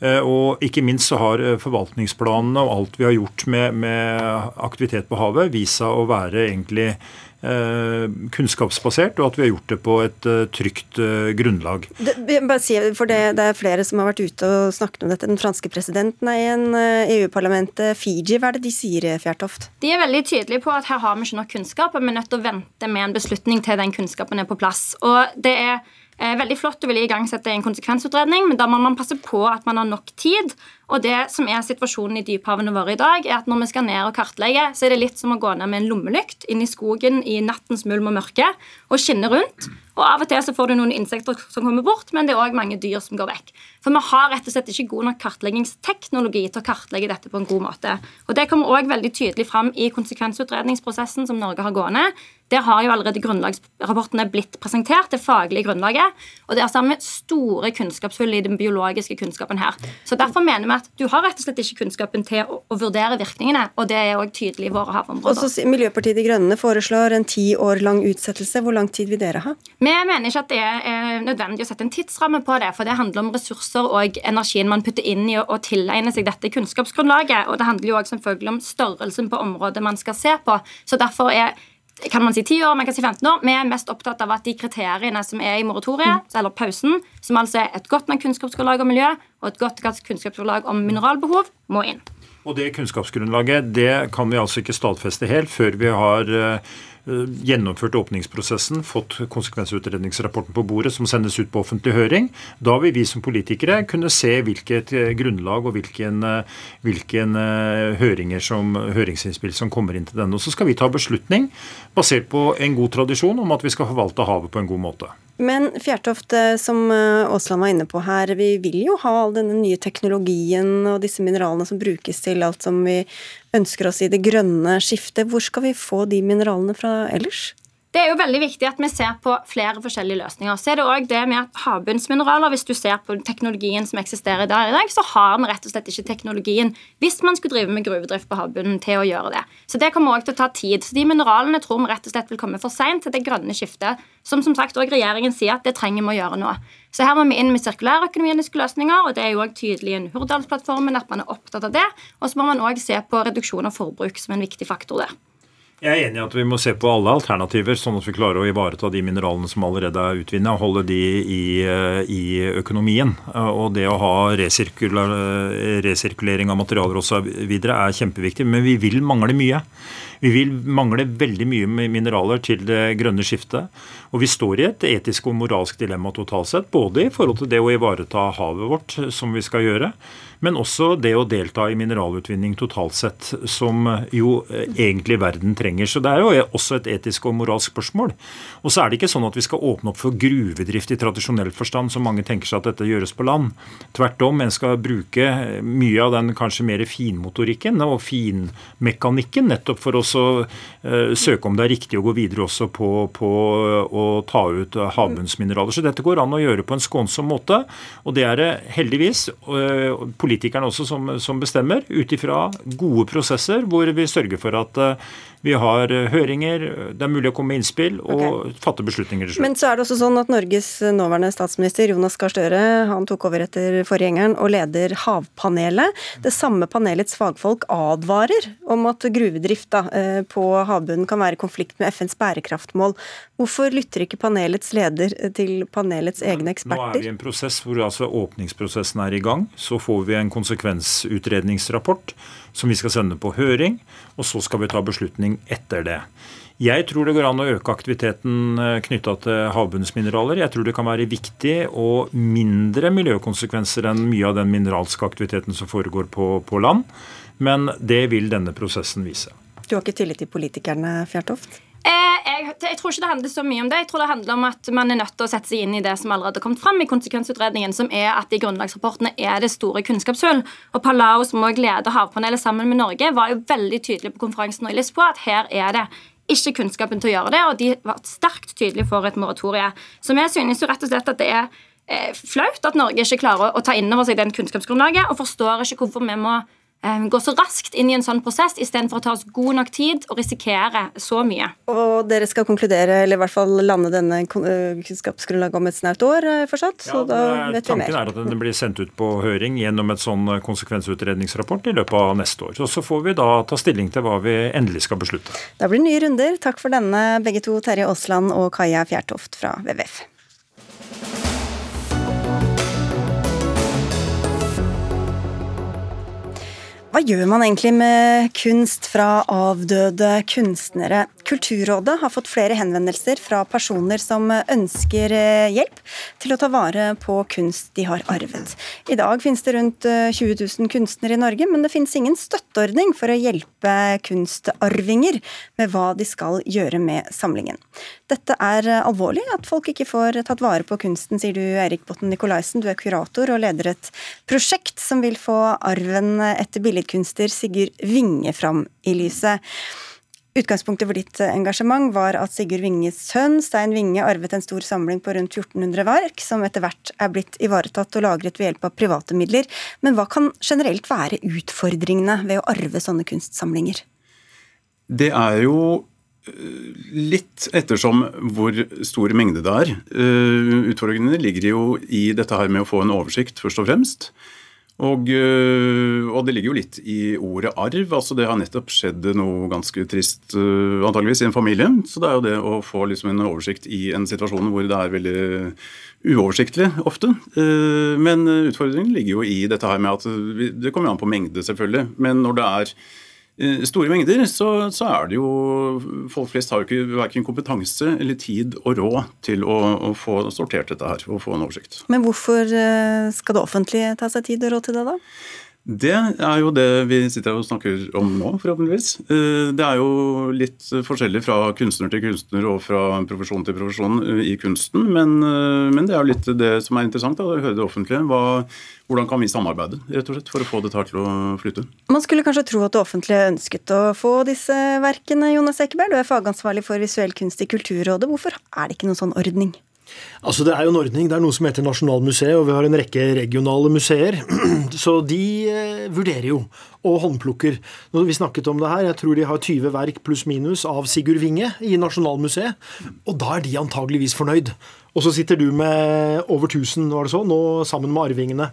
Speaker 10: Eh, og ikke minst så har forvaltningsplanene og alt vi har gjort med, med aktivitet på havet, vist seg å være egentlig kunnskapsbasert, og at vi har gjort det på et uh, trygt uh, grunnlag.
Speaker 2: Det, bare si, for det, det, er flere som har vært ute og snakket om dette. Den franske presidenten er i en EU-parlamentet. Fiji, hva er det de sier, Fjertoft?
Speaker 11: De er veldig tydelige på at her har vi ikke nok kunnskap, og vi er nødt til å vente med en beslutning til den kunnskapen er på plass. Og det er veldig flott å ville igangsette en konsekvensutredning, men da må man passe på at man har nok tid. Og det som er situasjonen i dyphavene våre i dag, er at når vi skal ned og kartlegge, så er det litt som å gå ned med en lommelykt inn i skogen i nattens mulm og mørke og skinne rundt. Og Av og til så får du noen insekter som kommer bort, men det er òg mange dyr som går vekk. For vi har rett og slett ikke god nok kartleggingsteknologi til å kartlegge dette på en god måte. Og Det kommer òg veldig tydelig fram i konsekvensutredningsprosessen som Norge har gående. Der har jo allerede grunnlagsrapportene blitt presentert, det faglige grunnlaget. Og det er sammen store kunnskapshull i den biologiske kunnskapen her. Så Derfor mener vi at du har rett og slett ikke kunnskapen til å, å vurdere virkningene, og det er òg tydelig i våre havområder.
Speaker 2: Og så Miljøpartiet De Grønne foreslår en ti år lang utsettelse. Hvor lang tid vil dere ha?
Speaker 11: Vi mener ikke at det er nødvendig å sette en tidsramme på det, for det handler om ressurser og energien man putter inn i å tilegne seg dette kunnskapsgrunnlaget. Og det handler jo også selvfølgelig om størrelsen på området man skal se på. Så derfor er kan man si 10 år, man kan si 15 år. Vi er mest opptatt av at de kriteriene som er i moratoriet, eller pausen, som altså er et godt nok kunnskapsgrunnlag om miljø og et godt kunnskapsgrunnlag om mineralbehov, må inn.
Speaker 10: Og Det kunnskapsgrunnlaget det kan vi altså ikke stadfeste helt før vi har Eh, gjennomført åpningsprosessen, fått konsekvensutredningsrapporten på bordet som sendes ut på offentlig høring. Da vil vi som politikere kunne se hvilket eh, grunnlag og hvilken, eh, hvilken høringer som, høringsinnspill som kommer inn til denne. Og Så skal vi ta beslutning basert på en god tradisjon om at vi skal forvalte havet på en god måte.
Speaker 2: Men Fjertoft, som Aasland var inne på her, vi vil jo ha all denne nye teknologien og disse mineralene som brukes til alt som vi ønsker oss i det grønne skiftet. Hvor skal vi få de mineralene fra ellers?
Speaker 11: Det er jo veldig viktig at vi ser på flere forskjellige løsninger. Så er det også det med at havbunnsmineraler, Hvis du ser på teknologien som eksisterer der i dag, så har vi rett og slett ikke teknologien hvis man skulle drive med gruvedrift på havbunnen til å gjøre det. Så det kommer også til å ta tid. Så de mineralene tror vi rett og slett vil komme for seint til det grønne skiftet, som som sagt også regjeringen sier at det trenger vi å gjøre nå. Så her må vi inn med sirkulærøkonomiske løsninger, og det er jo også tydelig i Hurdalsplattformen at man er opptatt av det. Og så må man òg se på reduksjon av forbruk som en viktig faktor der.
Speaker 10: Jeg er enig i at vi må se på alle alternativer, sånn at vi klarer å ivareta de mineralene som allerede er utvinnet, og holde de i, eh, i økonomien. Og det å ha resirkulering av materialer osv. er kjempeviktig, men vi vil mangle mye. Vi vil mangle veldig mye mineraler til det grønne skiftet. Og vi står i et etisk og moralsk dilemma totalt sett, både i forhold til det å ivareta havet vårt, som vi skal gjøre, men også det å delta i mineralutvinning totalt sett, som jo eh, egentlig verden trenger. Så det er jo også et etisk og moralsk spørsmål. Og så er det ikke sånn at vi skal åpne opp for gruvedrift i tradisjonell forstand, som mange tenker seg at dette gjøres på land. Tvert om, en skal bruke mye av den kanskje mer finmotorikken og finmekanikken nettopp for å søke om det er riktig å gå videre også på, på å ta ut havbunnsmineraler. Så dette går an å gjøre på en skånsom måte, og det er det heldigvis uh, politikerne også som, som bestemmer, ut ifra gode prosesser hvor vi sørger for at uh, vi har høringer, det er mulig å komme med innspill og okay. fatte beslutninger til
Speaker 2: slutt. Men så er det også sånn at Norges nåværende statsminister Jonas Gahr Støre han tok over etter forgjengeren og leder Havpanelet. Det samme panelets fagfolk advarer om at gruvedrift eh, på havbunnen kan være i konflikt med FNs bærekraftmål. Hvorfor lytter ikke panelets leder til panelets egne eksperter?
Speaker 10: Nå er vi i en prosess hvor altså åpningsprosessen er i gang. Så får vi en konsekvensutredningsrapport som vi skal sende på høring, og så skal vi ta beslutning etter det. Jeg tror det går an å øke aktiviteten eh, knytta til havbunnsmineraler. Jeg tror det kan være viktig og mindre miljøkonsekvenser enn mye av den mineralske aktiviteten som foregår på, på land. Men det vil denne prosessen vise.
Speaker 2: Du har ikke tillit til politikerne, Fjertoft?
Speaker 11: Eh, jeg, jeg, tror ikke det handler så mye om det. Jeg tror det handler om at man er nødt til å sette seg inn i det som allerede har kommet fram i konsekvensutredningen, som er at i grunnlagsrapportene er det store kunnskapshull. Og Palau, som også leder Havpanelet sammen med Norge, var jo veldig tydelig på konferansen og Lisboa, at her er det ikke kunnskapen til å gjøre det, og de var sterkt tydelige for et moratorie. Så vi synes jo rett og slett at det er eh, flaut at Norge ikke klarer å ta inn over seg den kunnskapsgrunnlaget, og forstår ikke hvorfor vi må Eh, gå så raskt inn i en sånn prosess istedenfor å ta oss god nok tid og risikere så mye.
Speaker 2: Og dere skal konkludere, eller i hvert fall lande denne eh, kunnskapsgrunnlaget om et snaut år, forstått? Så ja, da vet vi mer.
Speaker 10: Tanken er at den blir sendt ut på høring gjennom et sånn konsekvensutredningsrapport i løpet av neste år. Og så får vi da ta stilling til hva vi endelig skal beslutte.
Speaker 2: Da blir det nye runder. Takk for denne, begge to, Terje Aasland og Kaja Fjærtoft fra WWF. Hva gjør man egentlig med kunst fra avdøde kunstnere? Kulturrådet har fått flere henvendelser fra personer som ønsker eh, hjelp til å ta vare på kunst de har arvet. I dag finnes det rundt 20 eh, 000 kunstnere i Norge, men det finnes ingen støtteordning for å hjelpe kunstarvinger med hva de skal gjøre med samlingen. Dette er eh, alvorlig, at folk ikke får tatt vare på kunsten, sier du Erik Botten Nikolaisen. Du er kurator og leder et prosjekt som vil få arven etter billedkunster Sigurd Vinge fram i lyset. Utgangspunktet for ditt eh, engasjement var at Sigurd Vinges sønn Stein Winge arvet en stor samling på rundt 1400 verk, som etter hvert er blitt ivaretatt og lagret ved hjelp av private midler. Men hva kan generelt være utfordringene ved å arve sånne kunstsamlinger?
Speaker 12: Det er jo eh, litt ettersom hvor stor mengde det er. Eh, utfordringene ligger jo i dette her med å få en oversikt, først og fremst. Og, øh, og, det ligger jo litt i ordet arv. altså Det har nettopp skjedd noe ganske trist øh, antageligvis i en familie. Så det er jo det å få liksom en oversikt i en situasjon hvor det er veldig uoversiktlig ofte. Øh, men utfordringen ligger jo i dette her med at Det kommer an på mengde, selvfølgelig. Men når det er store mengder, så, så, er det jo Folk flest har jo ikke verken kompetanse eller tid og råd til å, å, få sortert dette her og få en oversikt.
Speaker 2: Men hvorfor eh, skal det offentlige ta seg tid og råd til det, da?
Speaker 12: Det er jo det vi sitter og snakker om nå, forhåpentligvis. Eh, det er jo litt forskjellig fra kunstner til kunstner og fra profesjon til profesjon eh, i kunsten. Men, eh, men det er jo litt det som er interessant, da, å høre det offentlige. Hva, hvordan kan vi samarbeide rett og slett, for å få dette til å flytte?
Speaker 2: Man skulle kanskje tro at det offentlige ønsket å få disse verkene. Jonas Ekeberg, du er fagansvarlig for visuell kunst i Kulturrådet. Hvorfor er det ikke noen sånn ordning?
Speaker 13: Altså Det er jo en ordning. Det er noe som heter Nasjonalmuseet, og vi har en rekke regionale museer. Så de eh, vurderer jo og håndplukker. Når vi snakket om det her, Jeg tror de har 20 verk pluss minus av Sigurd Winge i Nasjonalmuseet. Og da er de antageligvis fornøyd. Og så sitter du med over 1000, var det så, nå sammen med arvingene.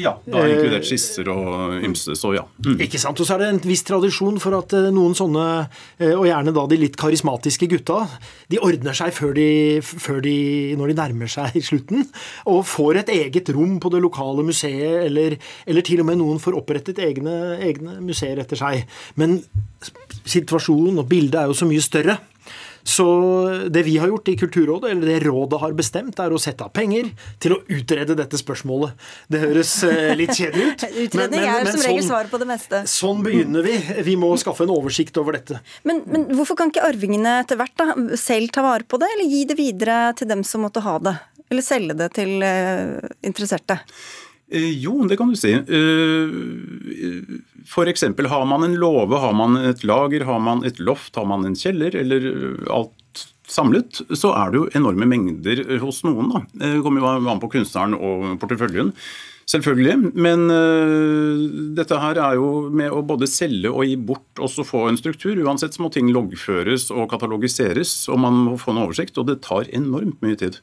Speaker 12: Ja, da er inkludert skisser og ymse, så ja.
Speaker 13: Mm. Ikke sant. Og så er det en viss tradisjon for at eh, noen sånne, eh, og gjerne da de litt karismatiske gutta, de ordner seg før de, før de, når de nærmer seg slutten, og får et eget rom på det lokale museet, eller, eller til og med noen får opprettet egne, egne museer etter seg. Men situasjonen og bildet er jo så mye større. Så det vi har gjort i Kulturrådet, eller det rådet har bestemt, er å sette av penger til å utrede dette spørsmålet. Det høres eh, litt kjedelig ut.
Speaker 2: Utredning er som regel sånn, svar på det meste.
Speaker 13: Sånn begynner vi. Vi må skaffe en oversikt over dette.
Speaker 2: Men, men hvorfor kan ikke arvingene etter hvert da, selv ta vare på det, eller gi det videre til dem som måtte ha det? Eller selge det til uh, interesserte?
Speaker 12: Eh, jo, det kan du si. F.eks. har man en låve, har man et lager, har man et loft, har man en kjeller, eller alt samlet, så er det jo enorme mengder hos noen. da. Det kommer jo an på kunstneren og porteføljen. Selvfølgelig, men dette her er jo med å både selge og gi bort også få en struktur. Uansett så må ting loggføres og katalogiseres, og man må få en oversikt. Og det tar enormt mye tid.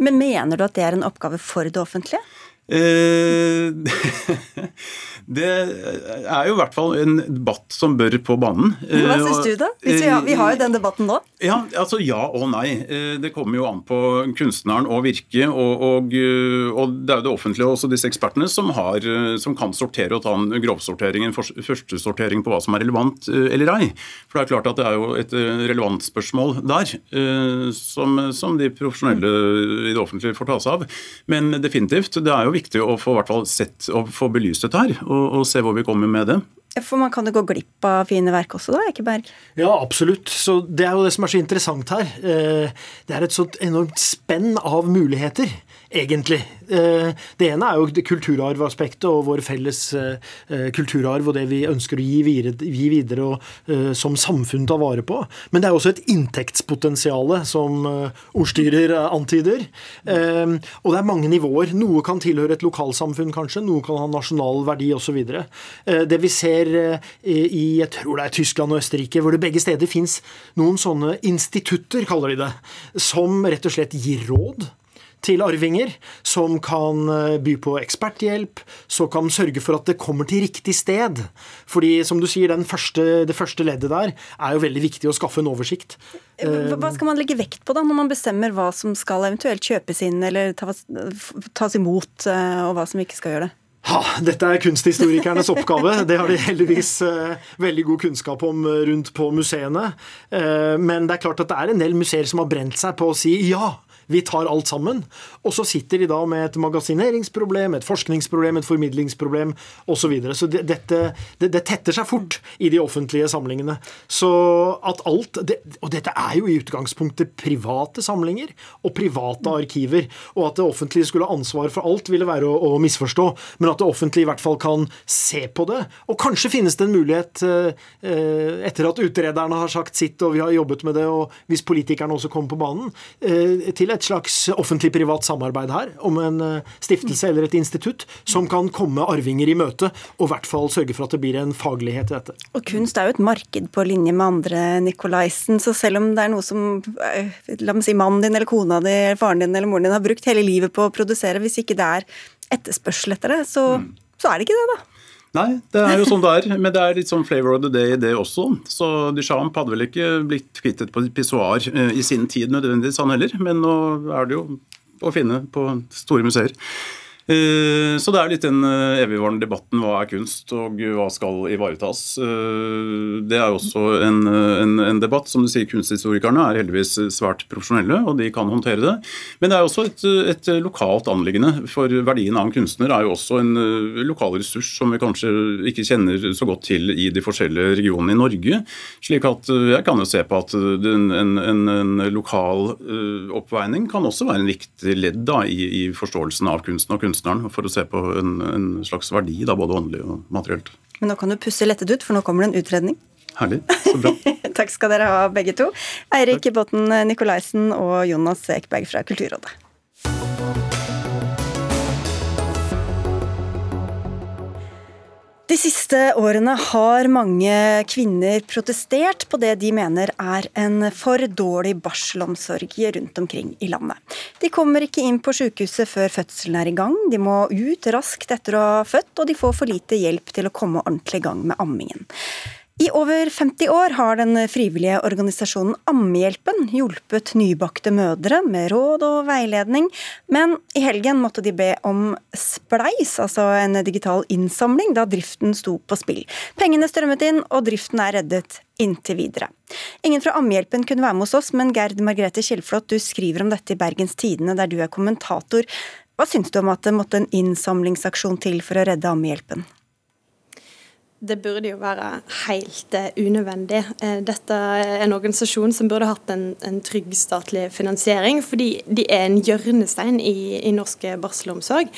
Speaker 2: Men mener du at det er en oppgave for det offentlige?
Speaker 12: Eh, det er jo i hvert fall en debatt som bør på banen.
Speaker 2: Hva syns du, da? Vi har, vi, har, jo den debatten nå.
Speaker 12: Ja, altså ja og nei. Eh, det kommer jo an på kunstneren og virket. Og, og, og, det er jo det offentlige og også disse ekspertene som, har, som kan sortere og ta en grovsortering, en førstesortering på hva som er relevant eller ei. For det er klart at det er jo et relevant spørsmål der, som, som de profesjonelle i det offentlige får ta seg av. Men definitivt, det er jo viktig viktig å få, hvert fall sett, å få belyst dette her, og, og se hvor vi kommer med det.
Speaker 2: For man kan jo gå glipp av fine verk også, da, Ekeberg?
Speaker 13: Ja, absolutt. Så Det er jo det som er så interessant her. Eh, det er et sånt enormt spenn av muligheter egentlig. Eh, det ene er jo kulturarvaspektet og vår felles eh, eh, kulturarv og det vi ønsker å gi videre, gi videre og som samfunn ta vare på. Men det er også et inntektspotensial, som ordstyrer antyder. Og det er mange nivåer. Noe kan tilhøre et lokalsamfunn, kanskje. Noe kan ha nasjonal verdi osv. Det vi ser i jeg tror det er Tyskland og Østerrike, hvor det begge steder fins noen sånne institutter, kaller de det, som rett og slett gir råd til arvinger, som kan eh, by på eksperthjelp, som kan sørge for at det kommer til riktig sted. Fordi, som du sier, første, det første leddet der er jo veldig viktig å skaffe en oversikt.
Speaker 2: Hva skal man legge vekt på da, når man bestemmer hva som skal eventuelt kjøpes inn eller tas, tas imot, eh, og hva som ikke skal gjøre det?
Speaker 13: Ha, dette er kunsthistorikernes oppgave. Det har de heldigvis eh, veldig god kunnskap om rundt på museene. Eh, men det er klart at det er en del museer som har brent seg på å si ja, vi tar alt sammen. Og så sitter de da med et magasineringsproblem, et forskningsproblem, et formidlingsproblem osv. Så, videre. så det, dette, det, det, tetter seg fort i de offentlige samlingene. Så at alt det, Og dette er jo i utgangspunktet private samlinger og private arkiver. Og at det offentlige skulle ha ansvar for alt, ville være å, å misforstå. Men at det offentlige i hvert fall kan se på det. Og kanskje finnes det en mulighet, eh, etter at utrederne har sagt sitt og vi har jobbet med det, og hvis politikerne også kommer på banen, eh, til et slags offentlig-privat samarbeid her om en eh, stiftelse eller et institutt som kan komme arvinger i møte, og i hvert fall sørge for at det blir en faglighet i dette.
Speaker 2: Og kunst er jo et marked på linje med andre, Nikolaisen. Så selv om det er noe som eh, la meg si, mannen din eller kona di eller faren din eller moren din har brukt hele livet på å produsere, hvis ikke det er etterspørsel etter det, så, mm. så er det ikke det, da.
Speaker 12: Nei, det er jo sånn det er. Men det er litt sånn flavor of the day, det også. Så Duchamp hadde vel ikke blitt kvittet på pissoar eh, i sin tid nødvendigvis, han heller. Men nå er det jo å finne på store museer. Eh, så det er litt den eh, evigvarende debatten hva er kunst og hva skal ivaretas. Eh, det er også en, en, en, debatt. Som du sier, kunsthistorikerne er heldigvis svært profesjonelle, og de kan håndtere det. Men det er også et, et lokalt anliggende. For verdien av en kunstner er jo også en lokal ressurs som vi kanskje ikke kjenner så godt til i de forskjellige regionene i Norge. Slik at jeg kan jo se på at en, en lokal oppveining kan også være en viktig ledd da, i, i forståelsen av kunsten og kunsten kunstneren for å se på en, en slags verdi, da, både åndelig og materielt.
Speaker 2: Men nå kan du pusse lettet ut, for nå kommer det en utredning.
Speaker 12: Herlig. Så bra.
Speaker 2: Takk skal dere ha, begge to. Eirik Botten Nikolaisen og Jonas Ekberg fra Kulturrådet. De siste årene har mange kvinner protestert på det de mener er en for dårlig barselomsorg rundt omkring i landet. De kommer ikke inn på sykehuset før fødselen er i gang, de må ut raskt etter å ha født, og de får for lite hjelp til å komme ordentlig i gang med ammingen. I over 50 år har den frivillige organisasjonen Ammehjelpen hjulpet nybakte mødre med råd og veiledning, men i helgen måtte de be om spleis, altså en digital innsamling, da driften sto på spill. Pengene strømmet inn, og driften er reddet inntil videre. Ingen fra Ammehjelpen kunne være med hos oss, men Gerd Margrethe Kjellflot, du skriver om dette i Bergens Tidende, der du er kommentator. Hva syns du om at det måtte en innsamlingsaksjon til for å redde Ammehjelpen?
Speaker 14: Det burde jo være helt uh, unødvendig. Uh, dette er en organisasjon som burde hatt en, en, trygg statlig finansiering, fordi de er en hjørnestein i, i norsk barselomsorg.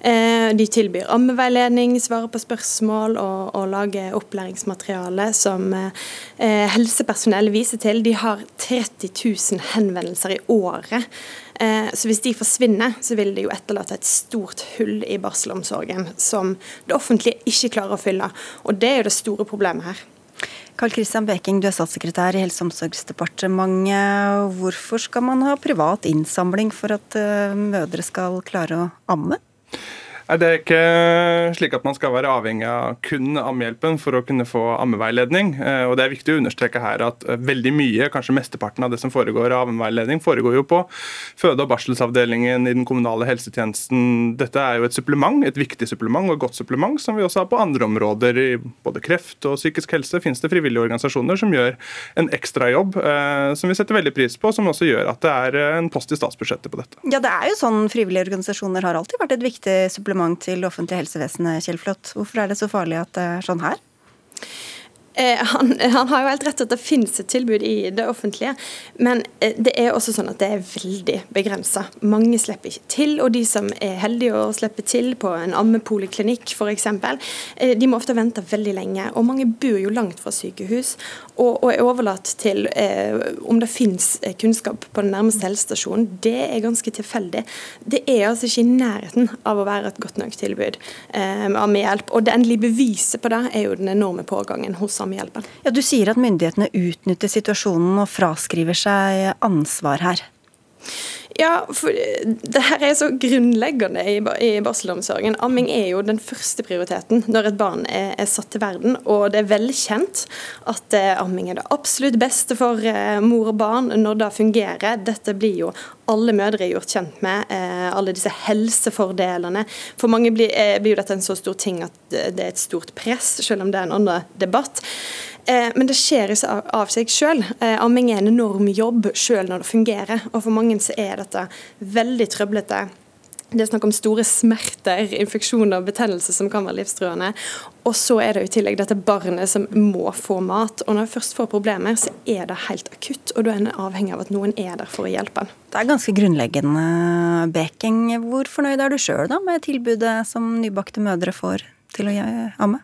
Speaker 14: Uh, de tilbyr ammeveiledning, svarer på spørsmål og, og lager opplæringsmateriale som helsepersonell viser til. De har 30 000 henvendelser i året Eh, så hvis de forsvinner, så vil det jo etterlate et stort hull i barselomsorgen som det offentlige ikke klarer å fylle. Og det er jo det store problemet her.
Speaker 2: Karl Christian Beking, du er statssekretær i Helse- og omsorgsdepartementet. Hvorfor skal man ha privat innsamling for at eh, mødre skal klare å amme?
Speaker 15: Det er ikke slik at man skal være avhengig av kun ammehjelpen for å kunne få ammeveiledning. Eh, og Det er viktig å understreke her at eh, veldig mye, kanskje mesteparten av det som foregår av ammeveiledning, foregår jo på føde- og barselsavdelingen i den kommunale helsetjenesten. Dette er jo et supplement, et viktig supplement og et godt supplement som vi også har på andre områder. I både kreft og psykisk helse finnes det frivillige organisasjoner som gjør en ekstrajobb jobb, som vi setter veldig pris på, som også gjør at det er en post i statsbudsjettet på dette.
Speaker 2: Ja, det er jo sånn Frivillige organisasjoner har alltid vært et viktig supplement supplement til det offentlige helsevesenet, Kjell Flått. Hvorfor er det så farlig at det er sånn her?
Speaker 14: Eh, han, han, har jo helt rett at det finnes et tilbud i det offentlige, men eh, det er også sånn at det er veldig begrensa. Mange slipper ikke til, og de som er heldige å slippe til på en ammepoliklinikk f.eks., eh, de må ofte vente veldig lenge. Og mange bor jo langt fra sykehus og, og er overlatt til eh, om det finnes kunnskap på den nærmeste helsestasjonen. Det er ganske tilfeldig. Det er altså ikke i nærheten av å være et godt nok tilbud eh, med hjelp, Og det endelige beviset på det er jo den enorme pågangen hos Sammehjelpen.
Speaker 2: Ja, du sier at myndighetene utnytter situasjonen og fraskriver seg ansvar her.
Speaker 14: Ja, for det her er så grunnleggende i, barselomsorgen. Amming er jo den første prioriteten når et barn er, er satt til verden. Og det er velkjent at eh, amming er det absolutt beste for eh, mor og barn når det fungerer. Dette blir jo alle mødre gjort kjent med, eh, alle disse helsefordelene. For mange blir, eh, blir jo dette en så stor ting at det er et stort press, selv om det er en annen debatt. Eh, men det skjer ikke av seg selv. Eh, amming er en enorm jobb selv når det fungerer. Og for mange så er dette veldig trøblete. Det er snakk om store smerter, infeksjoner og betennelse som kan være livstruende. Og så er det i tillegg dette barnet som må få mat. Og når jeg først får problemer, så er det helt akutt. Og da er en avhengig av at noen er der for å hjelpe en.
Speaker 2: Det er ganske grunnleggende, Beking. Hvor fornøyd er du sjøl med tilbudet som nybakte mødre får til å amme?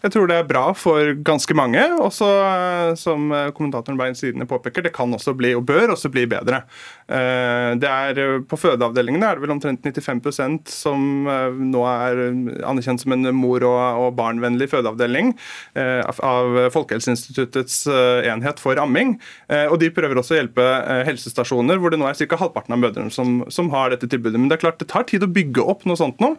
Speaker 15: Jeg tror det er bra for ganske mange. Også eh, som kommentatoren Bein Sidene påpeker, det kan også bli, og bør også bli bedre. Eh, det er, eh, på fødeavdelingene er det vel omtrent 95% som nå er anerkjent som en mor- og, barnvennlig fødeavdeling av Folkehelseinstituttets enhet for amming. Og de prøver også å hjelpe helsestasjoner hvor det nå er ca. halvparten av mødrene som, som, har dette tilbudet. Men det er klart det tar tid å bygge opp noe sånt nå.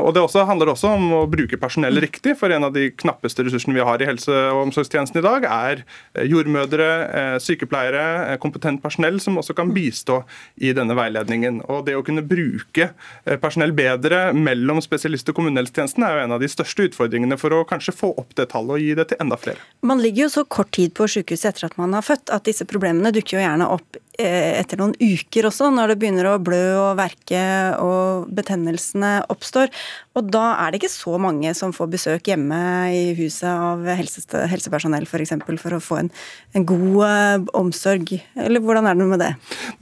Speaker 15: Og det også, handler også om å bruke personell riktig. for en av de knappeste ressursene vi har i helse- og omsorgstjenesten i dag, er eh, jordmødre, eh, sykepleiere, eh, kompetent personell som også kan bistå i denne veiledningen. Og Det å kunne bruke personell bedre mellom spesialist- og kommunehelsetjenesten er jo en av de største utfordringene for å kanskje få opp det tallet og gi det til enda flere.
Speaker 2: Man ligger jo så kort tid på sykehuset etter at man har født at disse problemene dukker jo gjerne opp etter noen uker også, når det begynner å blø og verke og betennelsene oppstår. Og da er det ikke så mange som får besøk hjemme i huset av helsepersonell f.eks. For, eksempel, for å få en, en god uh, omsorg, eller hvordan er det med det?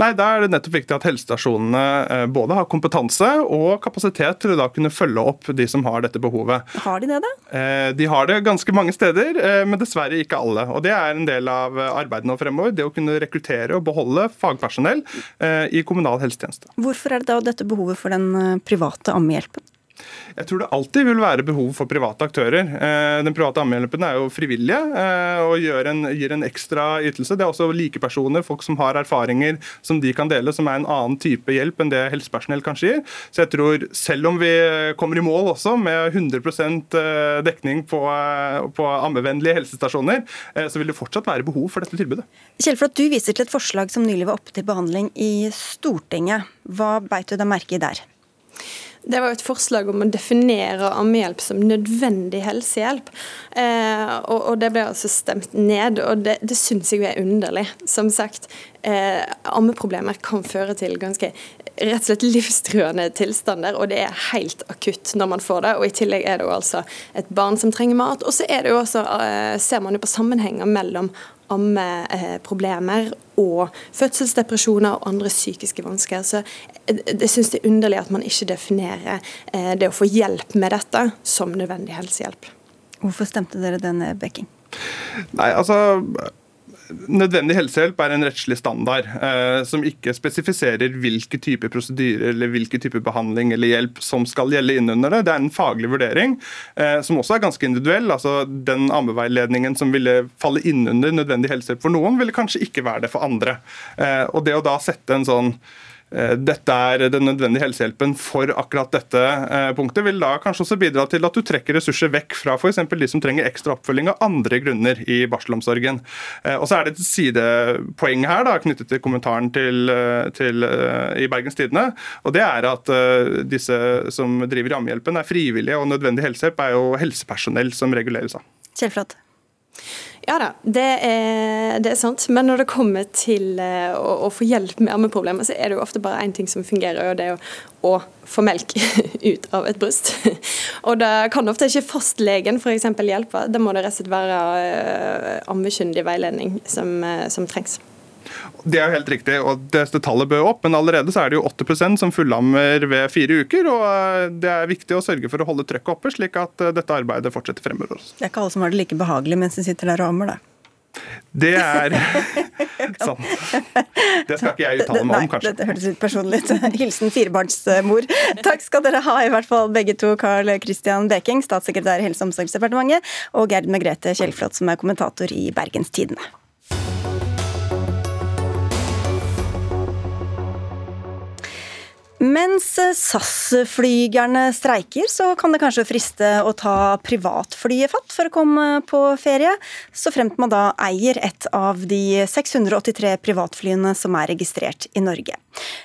Speaker 15: Nei, Da er det nettopp viktig at helsestasjonene uh, både har kompetanse og kapasitet til å da kunne følge opp de som har dette behovet.
Speaker 2: Har de det, da?
Speaker 15: Uh, de har det ganske mange steder, men dessverre ikke alle. Og Det er en del av arbeidet nå fremover. Det å kunne rekruttere og beholde fagpersonell i kommunal helsetjeneste.
Speaker 2: Hvorfor er det da dette behovet for den private ammehjelpen?
Speaker 15: Jeg tror det alltid vil være behov for private aktører. Eh, den private ammehjelpen er jo frivillige eh, og en, gir en ekstra ytelse. Det er også likepersoner, folk som har erfaringer som de kan dele, som er en annen type hjelp enn det helsepersonell kanskje gir. Så jeg tror, selv om vi kommer i mål også med 100 dekning på, på ammevennlige helsestasjoner, så vil det fortsatt være behov for dette tilbudet.
Speaker 2: Kjellflot, du viser til et forslag som nylig var oppe til behandling i Stortinget. Hva beit du deg merke i der?
Speaker 14: Det var jo et forslag om å definere ammehjelp som nødvendig helsehjelp. Eh, og, og, det ble altså stemt ned, og det, det syns jeg er underlig. Som sagt, eh, ammeproblemer kan føre til ganske rett og slett livstruende tilstander, og det er helt akutt når man får det. Og I tillegg er det jo altså et barn som trenger mat. Og så er det jo også, eh, ser man jo på sammenhenger mellom ammeproblemer og fødselsdepresjoner og andre psykiske vansker. Så jeg syns det er underlig at man ikke definerer eh, det å få hjelp med dette som nødvendig helsehjelp.
Speaker 2: Hvorfor stemte dere den, Bekking?
Speaker 15: Nei, altså nødvendig helsehjelp er en rettslig standard eh, som ikke spesifiserer hvilke type prosedyrer eller hvilke type behandling eller hjelp som skal gjelde innunder det. Det er en faglig vurdering eh, som også er ganske individuell. altså Den ammeveiledningen som ville falle innunder nødvendig helsehjelp for noen, ville kanskje ikke være det for andre. Eh, og det å da sette en sånn dette er den nødvendige helsehjelpen for akkurat dette eh, punktet, vil da kanskje også bidra til at du trekker ressurser vekk fra f.eks. de som trenger ekstra oppfølging av andre grunner i barselomsorgen. Eh, og så er det et sidepoeng her da, knyttet til kommentaren til, til, i Bergens Tidende. og Det er at disse som driver ammehjelpen er frivillige, og nødvendig helsehjelp er jo helsepersonell som reguleres av.
Speaker 2: Kjellflot.
Speaker 14: Ja da, det er, det er, sant. Men når det kommer til uh, å, å, få hjelp med ammeproblemer, så er det jo ofte bare én ting som fungerer, og det er å, å få melk ut av et bryst. og da kan ofte ikke fastlegen f.eks. hjelpe. Da må det rett og slett være uh, ammekyndig veiledning som, uh, som trengs.
Speaker 15: Det er jo helt riktig, og dette tallet bør opp, men allerede så er det jo 8 som fullammer ved fire uker. og eh, Det er viktig å sørge for å holde trøkket oppe, slik at eh, dette arbeidet fortsetter fremover.
Speaker 2: Det er ikke alle som har det like behagelig mens de sitter der og ammer, da.
Speaker 15: Det er sant. Det skal ikke jeg uttale meg om, kanskje.
Speaker 2: Dette hørtes litt personlig ut. Hilsen firebarnsmor. Takk skal dere ha, i hvert fall begge to. Carl Christian Beking, statssekretær i Helse- og omsorgsdepartementet, og Gerd Megrete Kjellflot, som er kommentator i Bergens Tidende. Mens SAS-flygerne streiker, så kan det kanskje friste å ta privatflyet fatt for å komme på ferie, så fremt man da eier et av de 683 privatflyene som er registrert i Norge.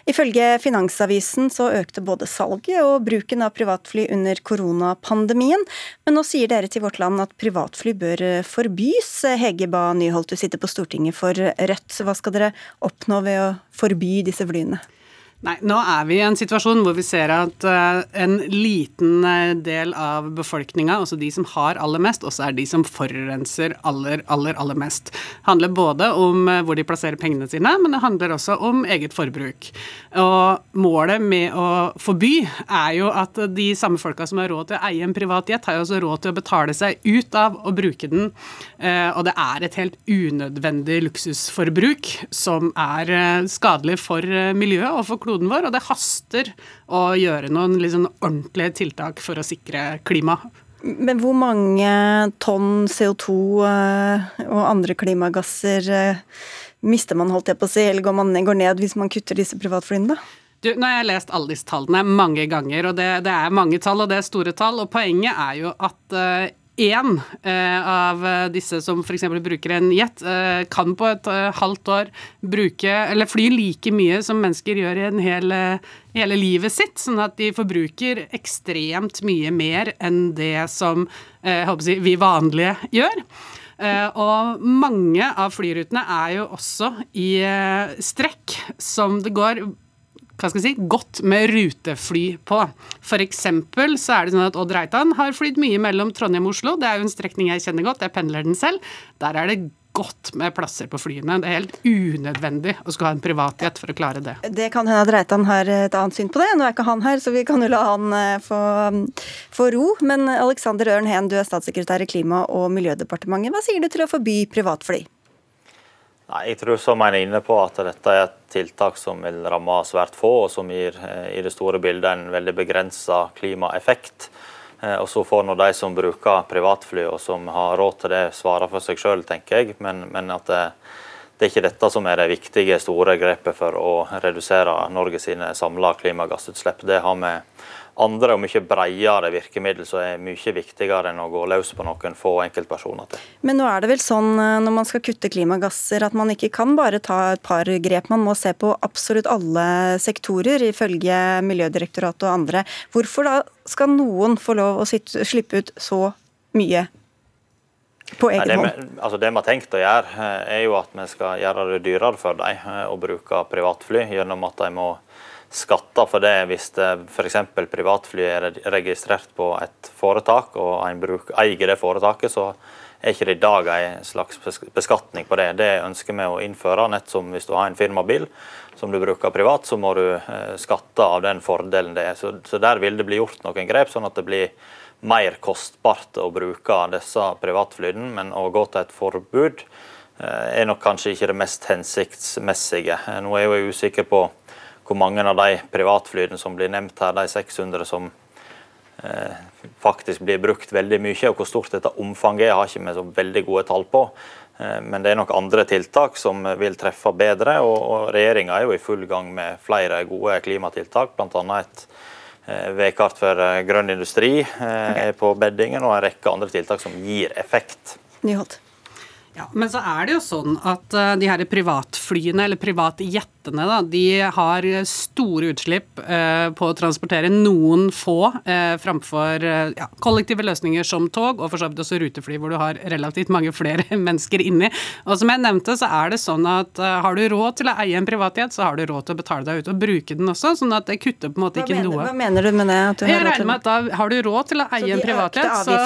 Speaker 2: Ifølge Finansavisen så økte både salget og bruken av privatfly under koronapandemien, men nå sier dere til Vårt Land at privatfly bør forbys. Hege Ba Nyholt, du sitter på Stortinget for Rødt. så Hva skal dere oppnå ved å forby disse flyene?
Speaker 16: Nei, nå er vi i en situasjon hvor vi ser at uh, en liten eh, del av befolkninga, altså de som har aller mest, også er de som forurenser aller, aller, aller mest. Det handler både om uh, hvor de plasserer pengene sine, men det handler også om eget forbruk. Og målet med å forby er jo at de samme folka som har råd til å eie en privat jet, har jo også råd til å betale seg ut av å bruke den. Og det er et helt unødvendig luksusforbruk som er skadelig for miljøet og for kloden kloden vår, og det haster å gjøre noen liksom ordentlige tiltak for å sikre klimaet.
Speaker 2: Men hvor mange tonn CO2 eh, og andre klimagasser eh, mister man, holdt jeg på å si, eller går man går ned hvis man kutter disse privatflyene, da?
Speaker 16: Du, nå har jeg lest alle disse tallene mange ganger, og det, det, er mange tall, og det er store tall. Og poenget er jo at uh, én eh, av disse som f.eks. bruker en jet, eh, kan på et eh, halvt år bruke eller fly like mye som mennesker gjør i hel, hele livet sitt. Sånn at de forbruker ekstremt mye mer enn det som si, vi vanlige gjør. og mange av flyrutene er jo også i strekk som det går hva skal jeg si, godt med rutefly på. Eksempel så er det sånn at Odd Reitan har flydd mye mellom Trondheim og Oslo. Det er jo en strekning jeg kjenner godt, jeg pendler den selv. Der er det godt med plasser på flyene. Det er helt unødvendig å skulle ha en privatjet for å klare det.
Speaker 2: Det kan hende at Reitan har et annet syn på det. Nå er ikke han her, så vi kan jo la han eh, få, få ro. Men Alexander Ørn Heen, du er statssekretær i Klima- og miljødepartementet. Hva sier du til å forby privatfly?
Speaker 17: Nei, Jeg tror som en er inne på at dette er et tiltak som vil ramme svært få, og som gir i det store bildet en veldig begrensa klimaeffekt. Og Så får de som bruker privatfly og som har råd til det, svare for seg sjøl, tenker jeg. Men, men at det, det, er ikke dette som er det viktige, store grepet for å redusere Norge sine samla klimagassutslipp. Det har vi andre og mye bredere virkemiddel som er mye viktigere enn å gå løs på noen få enkeltpersoner til.
Speaker 2: Men nå er det vel sånn eh, når man skal kutte klimagasser at man ikke kan bare ta et par grep. Man må se på absolutt alle sektorer, ifølge Miljødirektoratet og andre. Hvorfor da skal noen få lov å sitte, slippe ut så mye? På egen
Speaker 17: Nei, det, vi, altså det vi har tenkt å gjøre, eh, er jo at vi skal gjøre det dyrere for dem eh, å bruke privatfly, gjennom at de må skatter for det hvis f.eks. privatfly er registrert på et foretak og en bruk, eier det foretaket, så er ikke det i dag en slags beskatning på det. Det ønsker vi å innføre. Nett som hvis du har en firmabil som du bruker privat, så må du eh, skatte av den fordelen det er. Så, så der vil det bli gjort noen grep, sånn at det blir mer kostbart å bruke disse privatflyene. Men å gå til et forbud eh, er nok kanskje ikke det mest hensiktsmessige. Nå er jeg jo usikker på hvor mange av de privatflyene som blir nevnt her, de 600 som eh, faktisk blir brukt veldig mye. Og hvor stort dette omfanget er, har ikke vi så veldig gode tall på. Eh, men det er nok andre tiltak som vil treffe bedre, og, og regjeringa er jo i full gang med flere gode klimatiltak, bl.a. et eh, veikart for eh, grønn industri eh, er på beddingen, og en rekke andre tiltak som gir effekt.
Speaker 2: Nyholt.
Speaker 16: Ja, Men så er det jo sånn at de her privatflyene, eller privatjetene, da, de har store utslipp eh, på å transportere noen få eh, framfor ja, kollektive løsninger som tog, og for så vidt også rutefly, hvor du har relativt mange flere mennesker inni. Og som jeg nevnte, så er det sånn at har du råd til å eie en privatjet, så har du råd til å betale deg ut og bruke den også, sånn at det kutter på en måte
Speaker 2: hva
Speaker 16: ikke
Speaker 2: mener,
Speaker 16: noe.
Speaker 2: Hva mener du med det? At du
Speaker 16: jeg regner med at da har du råd til å eie en privatjet, så,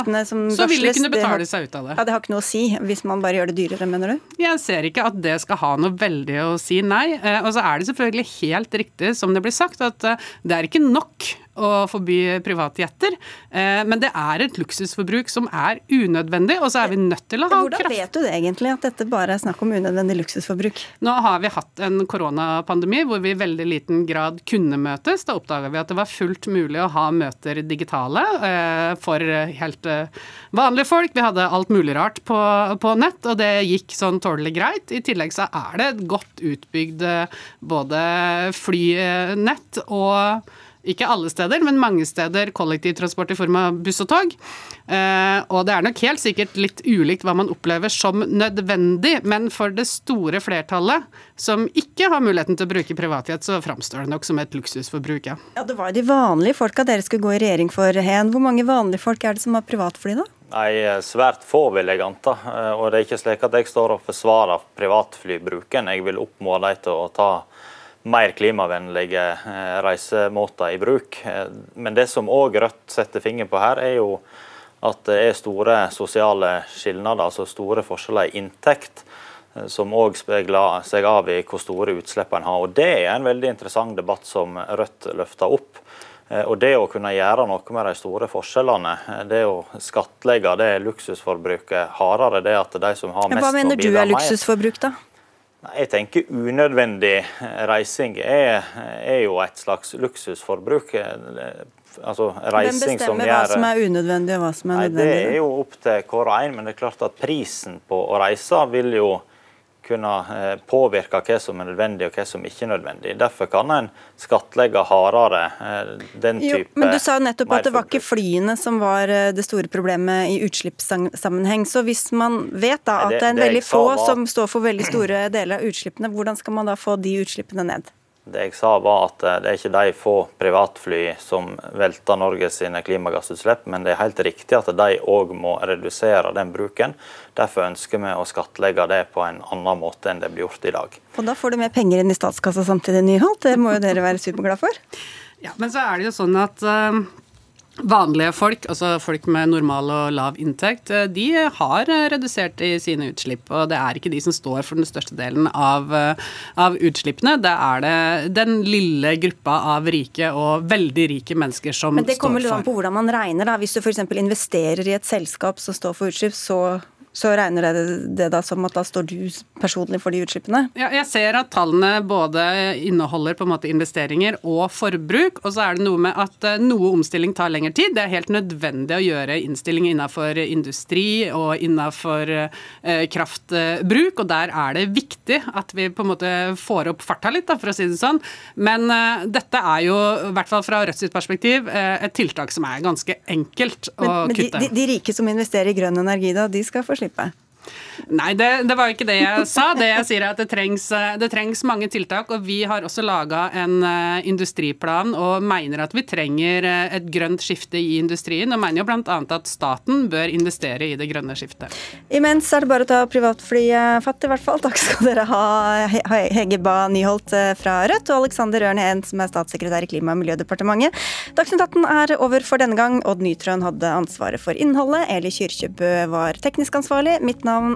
Speaker 16: så vil du kunne betale seg ut av det.
Speaker 2: Ja, Det har ikke noe å si hvis man bare gjør det dyrere, mener du?
Speaker 16: Jeg ser ikke at det skal ha noe veldig å si nei. Eh, Og så er det selvfølgelig helt riktig som det blir sagt, at eh, det er ikke nok å forby privatjetter, eh, men det er et luksusforbruk som er unødvendig, og så er vi nødt til å ha
Speaker 2: Hvordan vet du det egentlig, at dette bare er snakk om unødvendig luksusforbruk?
Speaker 16: Nå har vi hatt en koronapandemi hvor vi i veldig liten grad kunne møtes. Da oppdaga vi at det var fullt mulig å ha møter digitale eh, for helt eh, vanlige folk. Vi hadde alt mulig rart på, på nett, og det gikk sånn tålelig greit. I tillegg så er det et godt utbygd både flynett og ikke alle steder, men mange steder kollektivtransport i form av buss og tog. Eh, og det er nok helt sikkert litt ulikt hva man opplever som nødvendig, men for det store flertallet som ikke har muligheten til å bruke privatjet, så framstår det nok som et luksusforbruk, ja.
Speaker 2: Ja, Det var jo de vanlige folka dere skulle gå i regjering for, Hen. Hvor mange vanlige folk er det som har privatfly, da?
Speaker 17: Nei, Svært få, vil jeg anta. Eh, Og det er ikke slik at jeg står og forsvarer privatflybruken. Jeg vil oppfordre dem til å ta mer klimavennlige eh, reisemåter i bruk. Eh, Men det som òg Rødt setter fingeren på her, er jo at det er store sosiale skilnader, altså store forskjeller i inntekt, eh, som òg speiler seg av i hvor store utslipp en har. Og Det er en veldig interessant debatt som Rødt løfter opp. Og Det å kunne gjøre noe med de store forskjellene, det å skattlegge det luksusforbruket hardere, det at de som har
Speaker 2: mest...
Speaker 17: mest
Speaker 2: Hva mener du er luksusforbruk, da?
Speaker 17: Jeg tenker unødvendig reising er, er jo et slags luksusforbruk. Altså
Speaker 2: Hvem
Speaker 17: reising som
Speaker 2: bestemmer hva som er unødvendig og hva som er
Speaker 17: Nei, Det er jo opp til hver og en, men det er klart at prisen på å reise vil jo kunne eh, påvirke hva som er nødvendig og hva som ikke er nødvendig. Derfor kan en skattlegge hardere den den
Speaker 2: Jo,
Speaker 17: type
Speaker 2: men du sa jo nettopp at det var ikke flyene som var eh, det store problemet i utslippssammenheng. Så hvis man vet da at
Speaker 17: det-
Speaker 2: det er en veldig få
Speaker 17: var-
Speaker 2: som står for veldig store deler av utslippene, hvordan skal man da få de utslippene ned?
Speaker 17: Det jeg sa var at eh, det er ikke de få privatfly som velter Norge sine klimagassutslipp, men det er helt riktig at de òg må redusere den bruken. Derfor ønsker vi å skattlegge det på en annen måte enn det blir gjort i dag.
Speaker 2: Og da får du mer penger inn i statskassa samtidig, Nyholt. Det må jo dere være superglade for.
Speaker 16: Ja, men så er det jo sånn at eh, vanlige folk, altså folk med normal og lav inntekt, eh, de har eh, redusert i sine utslipp. Og det er ikke de som står for den største delen av, eh, av utslippene. Det er det den lille gruppa av rike og veldig rike mennesker som står for.
Speaker 2: Men det kommer litt an på hvordan man regner. da. Hvis du f.eks. investerer i et selskap som står for utslipp, så så regner det det da som at da står du personlig for de utslippene?
Speaker 16: Ja, jeg ser at tallene både inneholder på en måte investeringer og forbruk. Og så er det noe med at eh, noe omstilling tar lengre tid. Det er helt nødvendig å gjøre innstilling innenfor industri og innenfor eh, kraftbruk. Og der er det viktig at vi på en måte får opp farta litt, da, for å si det sånn. Men eh, dette er jo, i hvert fall fra Rødts perspektiv, et tiltak som er ganske enkelt å
Speaker 2: Men, men de, de, de rike som investerer i grønn energi, da, de skal få slippe?
Speaker 16: Nei, det, det var ikke det jeg sa. Det jeg sier er at det trengs, eh, det trengs mange tiltak. Og vi har også laga en uh, industriplan og mener at vi trenger uh, et grønt skifte i industrien. Og mener jo bl.a. at staten bør investere i det grønne skiftet.
Speaker 2: Imens er det bare å ta privatflyet fatt, i hvert fall. Takk skal dere ha, Hege Ba Nyholt eh, fra Rødt og Alexander Ørn Heen, som er statssekretær i Klima- og miljødepartementet. Dagsnytt 18 er over for denne gang. Odd Nytrøen hadde ansvaret for innholdet. Eli Kyrkjebø var teknisk ansvarlig. Mitt navn